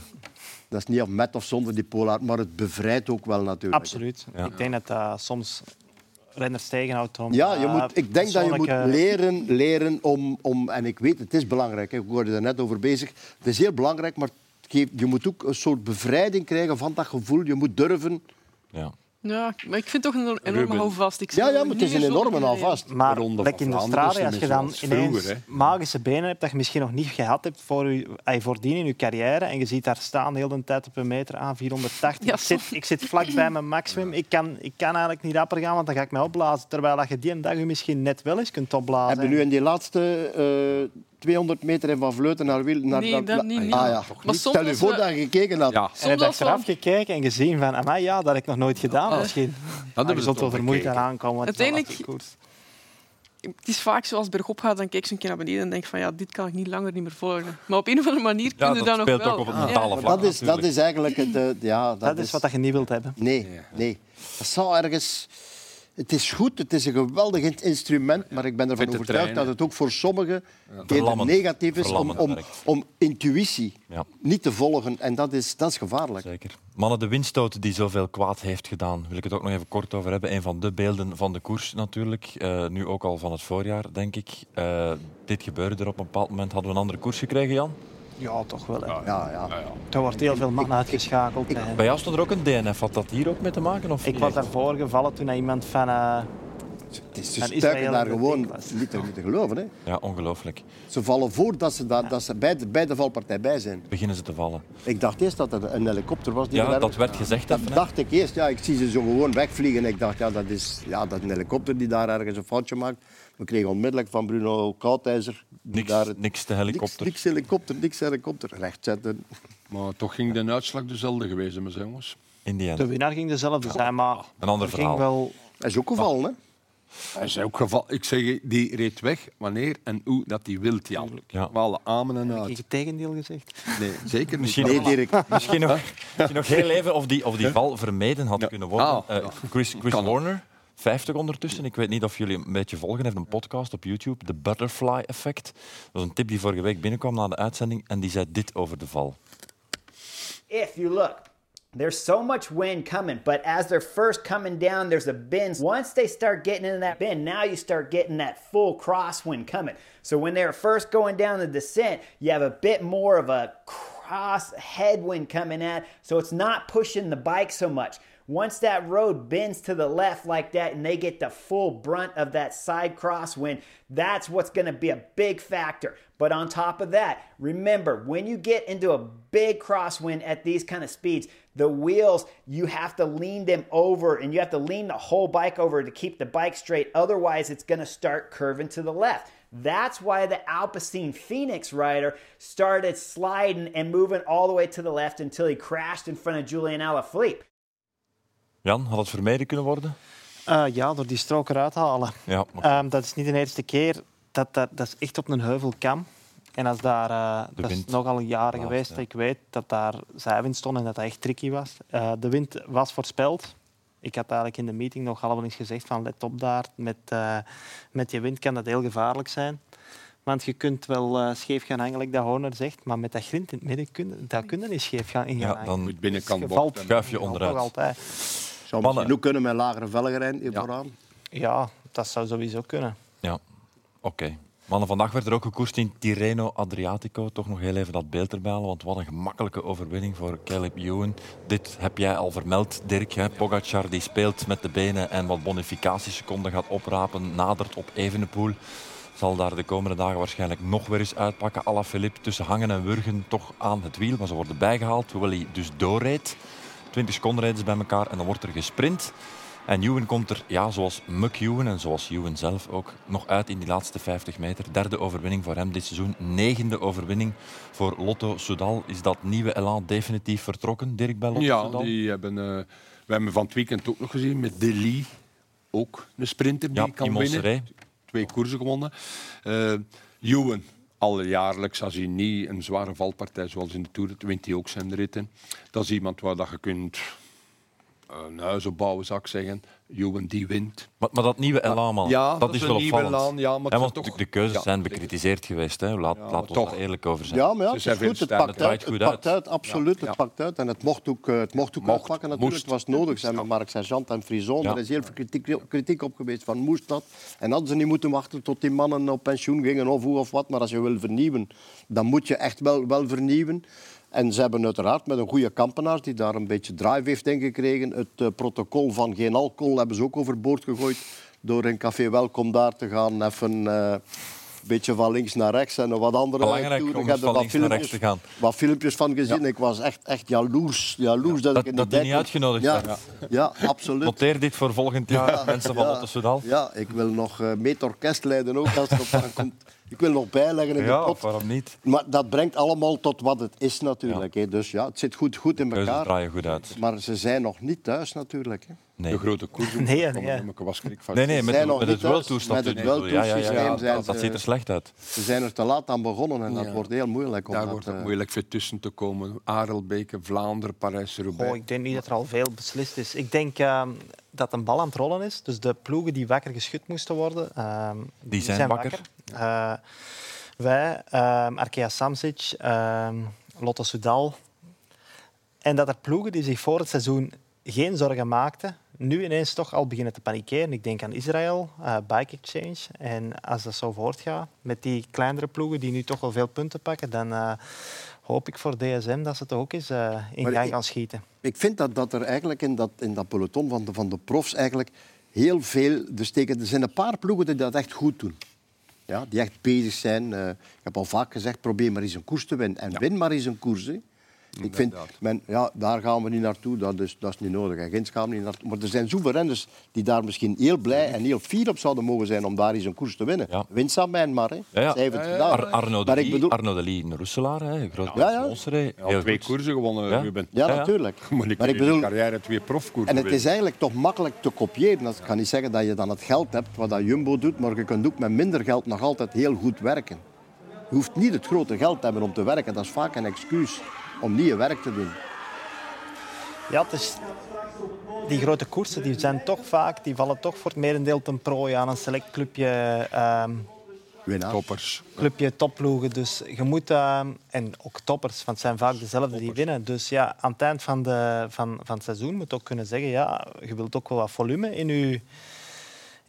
Dat is niet of met of zonder die Polar, maar het bevrijdt ook wel natuurlijk. Absoluut. Ja. Ik denk dat dat soms renners tegenhoudt om... Ja, je eh, moet, ik denk dat je moet leren, leren om, om... En ik weet, het is belangrijk. Ik hoorde er net over bezig. Het is heel belangrijk, maar je moet ook een soort bevrijding krijgen van dat gevoel. Je moet durven... Ja. Ja, maar ik vind toch een enorme houvast. Ik Ja, ja, maar het is een enorme alvast. Maar De van in de is als je dan ineens vroeger, magische benen hebt dat je misschien nog niet gehad hebt voor je, voordien in je carrière en je ziet daar staan de hele tijd op een meter aan, 480. Ja, ik, zit, ik zit vlak bij mijn maximum. Ik kan, ik kan eigenlijk niet rapper gaan, want dan ga ik mij opblazen. Terwijl dat je die een dag je misschien net wel eens kunt opblazen. Heb je nu in die laatste 200 meter in Van Vleuten naar Wiel. Naar Nee, dat niet. Ah, ja. Maar soms Stel je als voor we- dat je gekeken had. Ja. En heb je we- gekeken en gezien van, amai, ja, dat heb ik nog nooit gedaan misschien. hebben je we zult toch wel vermoeid bekeken. eraan komen. want het is wel Uiteindelijk-. Het is vaak zoals bergop gaat, dan kijk je een keer naar beneden en denk van ja, dit kan ik niet langer niet meer volgen. Maar op een of andere manier kun je dat dat nog speelt wel. ook op het Ja. mentale vlak. dat, is, dat is eigenlijk het... eh, ja, dat, Dat is wat je niet wilt hebben. Nee, nee. Dat zou ergens... Het is goed, het is een geweldig instrument, maar ik ben ervan overtuigd dat het ook voor sommigen Verlammend. negatief is om, om, om intuïtie Ja. niet te volgen. En dat is, dat is gevaarlijk. Zeker. Mannen, de windstoot die zoveel kwaad heeft gedaan, wil ik het ook nog even kort over hebben. Een van de beelden van de koers natuurlijk. Eh, nu ook al van het voorjaar, denk ik. Eh, dit gebeurde er op een bepaald moment. Hadden we een andere koers gekregen, Jan? Ja, toch wel. hè. Ja, ja. Er wordt heel veel man uitgeschakeld. en Bij jou stond er ook een DNF. Had dat hier ook mee te maken? Of ik was daarvoor gevallen toen iemand van... eh, Het is, ze Van stuiken daar gewoon niet te, niet te geloven. Hè. Ja, ongelooflijk. Ze vallen voor dat ze, dat, dat ze bij, de, bij de valpartij bij zijn. Beginnen ze te vallen. Ik dacht eerst dat het een helikopter was. Die Ja, dat werd gezegd Dat even, dacht ik eerst. Ja, ik zie ze zo gewoon wegvliegen. Ik dacht, ja, dat is, ja, dat is een helikopter die daar ergens een foutje maakt. We kregen onmiddellijk van Bruno Koudijzer... Niks, daar het- niks de niks, helikopter. niks helikopter, niks helikopter. Rechtzetten. Maar toch ging de uitslag dezelfde geweest zijn, jongens. In die de winnaar ging dezelfde zijn, maar Een ander er ging verhaal. wel... Hij is ook gevallen, hè? Hij is ook geval. Ik zeg, je, die reed weg wanneer en hoe dat die wilt, Jan. Ja. We alle amen en Heb ik uit. het tegendeel gezegd? Nee, zeker niet. Misschien Nee, nog- Dirk. Misschien nog, misschien nog heel even of die, of die val vermeden had kunnen worden. Ah, Eh. Chris, Chris. Warner, 50 ondertussen. Ik weet niet of jullie een beetje volgen. Een podcast op YouTube, The Butterfly Effect. Dat was een tip die vorige week binnenkwam na de uitzending. En die zei dit over de val. if you look, there's so much wind coming, but as they're first coming down, there's a bend. Once they start getting into that bend, now you start getting that full crosswind coming. So when they're first going down the descent, you have a bit more of a cross headwind coming at, so it's not pushing the bike so much. Once that road bends to the left like that and they get the full brunt of that side crosswind, that's what's going to be a big factor. But on top of that, remember when you get into a big crosswind at these kind of speeds, the wheels, you have to lean them over and you have to lean the whole bike over to keep the bike straight. Otherwise, it's going to start curving to the left. That's why the Alpecin Phoenix rider started sliding and moving all the way to the left until he crashed in front of Julian Alaphilippe. Jan, had het vermeden kunnen worden? Eh, ja, door die strook eruit te halen. Ja, maar Ehm, dat is niet de eerste keer. Dat, dat, dat is echt op een heuvelkam. En als daar, eh, dat is nogal jaren geweest ja. ik weet dat daar zijwind stond en dat dat echt tricky was. Eh, de wind was voorspeld. Ik had eigenlijk in de meeting nog allemaal eens gezegd van let op daar. Met, eh, met je wind kan dat heel gevaarlijk zijn. Want je kunt wel eh, scheef gaan hangen, like dat Horner zegt, maar met dat grind in het midden kun, dat kun je niet scheef gaan in gaan ja, dan Moet binnenkant Je bocht valt- schuif je onderuit. altijd. Zou Mannen. misschien ook kunnen met lagere velgen hier Ja. vooraan. Ja, dat zou sowieso kunnen. Ja, oké. Mannen, vandaag werd er ook gekoerst in Tirreno Adriatico. Toch nog heel even dat beeld erbij halen, want wat een gemakkelijke overwinning voor Caleb Ewan. Dit heb jij al vermeld, Dirk. Hè? Pogacar die speelt met de benen en wat bonificatieseconden gaat oprapen, nadert op Evenepoel. Zal daar de komende dagen waarschijnlijk nog weer eens uitpakken. Alaphilippe tussen hangen en wurgen toch aan het wiel, maar ze worden bijgehaald, hoewel hij dus doorreed. 20 seconden rijden ze bij elkaar en dan wordt er gesprint. En Ewan komt er, ja, zoals Muck Ewan en zoals Ewan zelf ook, nog uit in die laatste 50 meter. Derde overwinning voor hem dit seizoen. Negende overwinning voor Lotto Soudal. Is dat nieuwe elan definitief vertrokken, Dirk, bij Lotto Ja, Soudal? die hebben, eh, we hebben van het weekend ook nog gezien met Deli. Ook een sprinter die Ja, kan in winnen. Twee koersen gewonnen. Ewan, al jaarlijks, als hij niet een zware valpartij zoals in de Tour, wint hij ook zijn ritten. Dat is iemand waar dat je kunt een huis opbouwen, zou ik zeggen. Ewan die wint. Maar, maar dat nieuwe elan, man, Ja, dat, dat is is wel opvallend. elan, ja, maar want toch- de, keuzes ja, zijn bekritiseerd geweest. Hè. Laat, laat ons toch. eerlijk over zijn. Ja, maar ja, Ze het zijn is goed. Het pakt Het uit, het goed pakt uit, absoluut. Ja. Het pakt uit. En het mocht ook, eh, het mocht ook Mocht, uitpakken natuurlijk. moest. Het was nodig. Ze hebben Mark Sergeant en Frison. Ja. Er is heel veel kritiek, kritiek op geweest van moest dat. En hadden ze niet moeten wachten tot die mannen op pensioen gingen of hoe of wat. Maar als je wil vernieuwen, dan moet je echt wel, wel vernieuwen. En ze hebben uiteraard met een goede kampenaar die daar een beetje drive heeft in gekregen. Het eh, protocol van geen alcohol hebben ze ook overboord gegooid. Door in Café Welkom daar te gaan even eh, een beetje van links naar rechts en wat andere Belangrijk toeren. Ik heb er wat filmpjes- te gaan. wat filmpjes van gezien. Ik was echt, echt jaloers, jaloers dat, Dat, ik in dat die niet uitgenodigd ja, zijn. ja, absoluut. Noteer dit voor volgend jaar, mensen van ja. Lotto Soudal. Ja, ik wil nog eh mee orkest leiden ook als het op aankomt. Ik wil nog bijleggen in de Ja, pot. waarom niet? Maar dat brengt allemaal tot wat het is natuurlijk. Hè. Dus ja, het zit goed, goed in elkaar. draaien goed uit. Maar ze zijn nog niet thuis natuurlijk. Hè. Nee. De grote koers. Nee, nee. Ik was schrik van. Nee, nee, Ze met, het Tour Met het. Ja, ja, dat, dat ze- ziet er slecht uit. Ze zijn er te laat aan begonnen en dat Ja. wordt heel moeilijk. Om Daar dat, wordt het eh, moeilijk voor tussen te komen. Arelbeke, Vlaanderen, Parijs-Roubaix. Oh, ik denk niet dat er al veel beslist is. Ik denk ehm, dat een bal aan het rollen is. Dus de ploegen die wakker geschud moesten worden, ehm, die, zijn wakker. Eh, wij, ehm Arkea Samsic, ehm, Lotto Soudal. En dat er ploegen die zich voor het seizoen geen zorgen maakten, nu ineens toch al beginnen te panikeren. Ik denk aan Israël, eh, Bike Exchange. En als dat zo voortgaat met die kleinere ploegen die nu toch wel veel punten pakken, dan eh, hoop ik voor DSM dat ze toch ook eens in Maar gang gaan schieten. Ik vind dat, dat er eigenlijk in dat, in dat peloton van de, van de profs eigenlijk heel veel... Dus tegen, er zijn een paar ploegen die dat echt goed doen. Ja, die echt bezig zijn. Eh, ik heb al vaak gezegd, probeer maar eens een koers te winnen. En win maar eens een koers. Hè. Ik vind, men, ja, daar gaan we niet naartoe, dat is, dat is niet nodig. En Ginds gaan we niet naartoe. Maar er zijn zoveel renners die daar misschien heel blij en heel fier op zouden mogen zijn om daar eens een koers te winnen. Win Samen maar, hè. Ja, ja. Zij heeft het gedaan. Ar- Arno, de Maar ik Lee, bedoel- Arno de Lee, een Roeselaar, hè, een groot Ja, ja. Ja, twee goed. koersen gewonnen, Ja. Ruben. Ja, Ja, ja. natuurlijk. Maar ik, Maar ik in de bedoel- carrière twee profkoersen En het is eigenlijk toch makkelijk te kopiëren. Dat kan niet zeggen dat je dan het geld hebt wat dat Jumbo doet, maar je kunt ook met minder geld nog altijd heel goed werken. Je hoeft niet het grote geld te hebben om te werken. Dat is vaak een excuus om niet je werk te doen. Ja, het is... Die grote koersen die zijn toch vaak, die vallen toch voor het merendeel ten prooi aan een select clubje, ehm, Toppers. clubje topploegen. Dus je moet, ehm, en ook toppers, want het zijn vaak dezelfde die winnen. Dus ja, aan het eind van, de, van, van het seizoen moet je ook kunnen zeggen, ja, je wilt ook wel wat volume in je,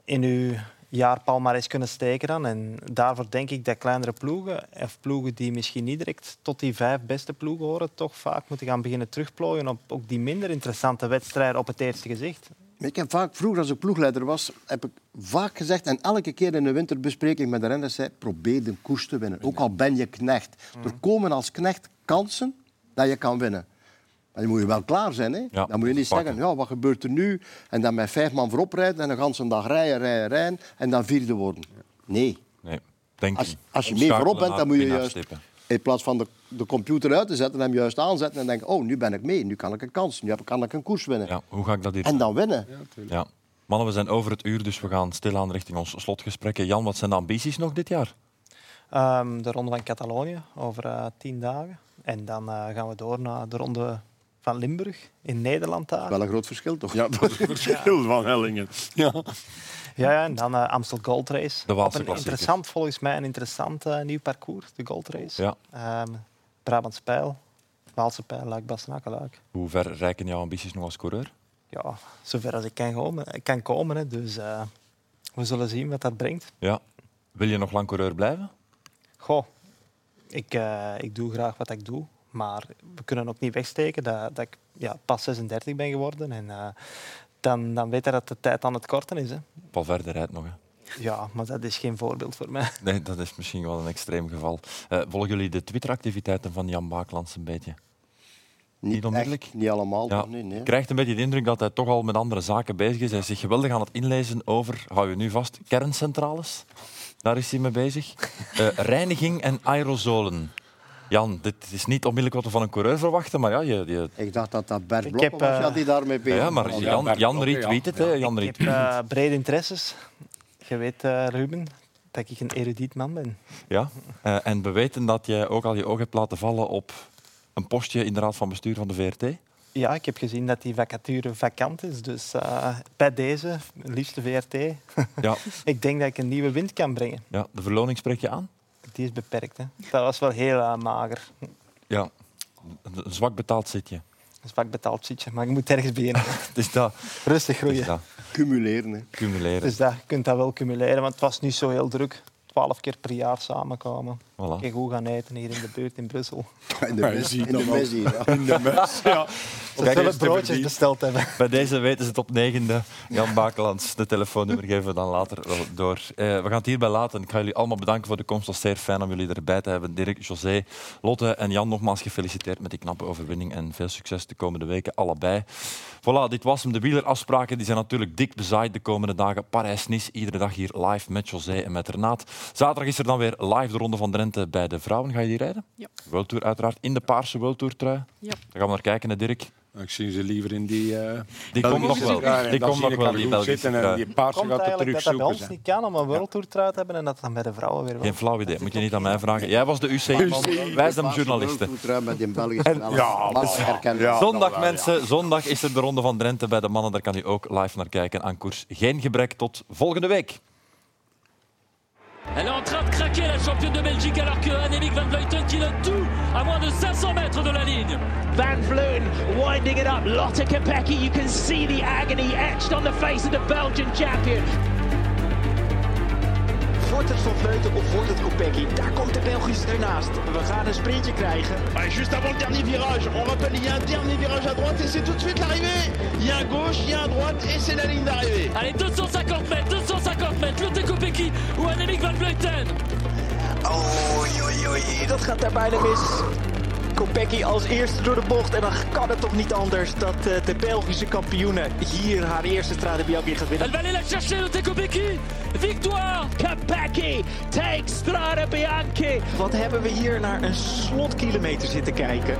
in uw jaar palmares kunnen steken dan. En daarvoor denk ik dat kleinere ploegen, of ploegen die misschien niet direct tot die vijf beste ploegen horen, toch vaak moeten gaan beginnen terugplooien op ook die minder interessante wedstrijden op het eerste gezicht. Ik heb vaak, vroeger als ik ploegleider was, heb ik vaak gezegd, en elke keer in de winterbespreking met de renners zei, probeer de koers te winnen. Ook al ben je knecht. Er komen als knecht kansen dat je kan winnen. Maar dan moet je wel klaar zijn. Hè? Ja, dan moet je niet pakken. zeggen, ja, wat gebeurt er nu? En dan met vijf man voorop rijden en de hele dag rijden, rijden, rijden en dan vierde worden. Nee. Nee, denk Als, als je mee voorop bent, dan moet je juist... In plaats van de, de computer uit te zetten, hem juist aanzetten en denken, oh, nu ben ik mee, nu kan ik een kans, nu heb- kan ik een koers winnen. Ja, hoe ga ik dat hier En dan winnen. Ja. Mannen, we zijn over het uur, dus we gaan stilaan richting ons slotgesprekken. Jan, wat zijn de ambities nog dit jaar? Ehm, de ronde van Catalonië over eh, tien dagen. En dan eh, gaan we door naar de ronde van Limburg in Nederland daar. Wel een groot verschil, toch? Ja, dat is het verschil van Hellingen. Ja. Ja, ja, en dan eh, Amstel Gold Race. De Waalse een interessant, volgens mij een interessant eh, nieuw parcours, de Gold Race. Ja. Ehm, Brabants Pijl, Waalse Pijl, Luik. Hoe ver reiken jouw ambities nog als coureur? Ja, zover als ik kan komen. Kan komen hè. Dus eh, we zullen zien wat dat brengt. Ja. Wil je nog lang coureur blijven? Goh, ik, eh, ik doe graag wat ik doe. Maar we kunnen ook niet wegsteken dat, dat ik ja, pas 36 ben geworden. En eh, dan, dan weet je dat de tijd aan het korten is. Hè. Paul Verder rijdt nog. Hè? Ja, maar dat is geen voorbeeld voor mij. Nee, dat is misschien wel een extreem geval. Eh, volgen jullie de Twitter-activiteiten van Jan Baaklands een beetje? Niet, onmiddellijk? echt, niet allemaal. Ja. Nee, nee. Je krijgt een beetje de indruk dat hij toch al met andere zaken bezig is. Hij is zich geweldig aan het inlezen over, hou je nu vast, kerncentrales. Daar is hij mee bezig. Eh, reiniging en aerosolen. Jan, dit is niet onmiddellijk wat we van een coureur verwachten, maar ja, je... je... Ik dacht dat dat Bert Blokker was eh, ja, die daarmee bezig Ja, maar was. Jan, Jan retweet het. ja. Hè. Jan Ik heb eh, brede interesses. Je weet, eh, Ruben, dat ik een erudiet man ben. Ja. Eh, en we weten dat jij ook al je oog hebt laten vallen op een postje in de raad van bestuur van de VRT. Ja, ik heb gezien dat die vacature vakant is. Dus eh, bij deze, liefste VRT, Ja. ik denk dat ik een nieuwe wind kan brengen. Ja, de verloning spreek je aan? Die is beperkt. Hè. Dat was wel heel eh, mager. Ja. Een zwak betaald zitje. Een zwak betaald zitje, maar je moet ergens beginnen. Het is dat. Rustig Het is groeien. dat. Cumuleren. Hè. Cumuleren. Dus dat, je kunt dat wel cumuleren, want het was niet zo heel druk. Twaalf keer per jaar samenkomen. Voilà. Kijk, goed gaan eten hier in de buurt in Brussel. In de mes, in de mes ja. In de mes, ja. Ze zullen broodjes besteld hebben. Bij deze weten ze het op negende. Jan Bakelands, de telefoonnummer geven we dan later wel door. Eh, we gaan het hierbij laten. Ik ga jullie allemaal bedanken voor de komst. Het was zeer fijn om jullie erbij te hebben. Dirk, José, Lotte en Jan, nogmaals gefeliciteerd met die knappe overwinning. En veel succes de komende weken, allebei. Voilà, dit was hem. De wielerafspraken die zijn natuurlijk dik bezaaid de komende dagen. Parijs-Nice, iedere dag hier live met José en met Renaat. Zaterdag is er dan weer live de Ronde van Drenthe bij de vrouwen. Ga je die rijden? Ja. World Tour uiteraard, in de paarse World Tour trui. Ja. Daar gaan we naar kijken, hè, Dirk. Ik zie ze liever in die. eh Die komt nog wel. Die dan komt nog ik wel, die Belgische zitten en die paarse komt gaat er eigenlijk dat dat bij ons niet kan om een World Tour trui te hebben en dat dan bij de vrouwen weer wel. Geen flauw idee, moet je niet aan mij vragen. Jij was de UC-man, wij zijn de journalisten. Met die Belgische Ja, zondag mensen, zondag is er de Ronde van Drenthe bij de mannen. Daar kan u ook live naar kijken aan koers. Geen gebrek tot volgende week. Elle est en train de craquer, la championne de Belgique, alors que Annemiek van Vleuten qui donne tout à moins de 500 mètres de la ligne. Van Vleuten winding it up. Lotte Kopecky, you can see the agony etched on the face of the Belgian champion. Wordt het Van Vleuten of wordt het Kopecky? Daar komt de Belgische ernaast. We gaan een sprintje krijgen. juste avant le dernier virage, on rappelle, il y a un dernier virage à droite et c'est tout de suite l'arrivée. Il y a un gauche, il y a un droite et c'est la ligne d'arrivée. Allez, 250 mètres, 250 mètres, Lotte Kopecky ou Annemiek van Vleuten. Oei, oei, oei, dat gaat daar bijna mis. Kopecky als eerste door de bocht. En dan kan het toch niet anders dat eh, de Belgische kampioene hier haar eerste Strade Bianchi gaat winnen. Elle va aller la chercher, Lotte Kopecky. Victoire! Kopecky takes Strade Bianchi. Wat hebben we hier naar een slotkilometer zitten kijken.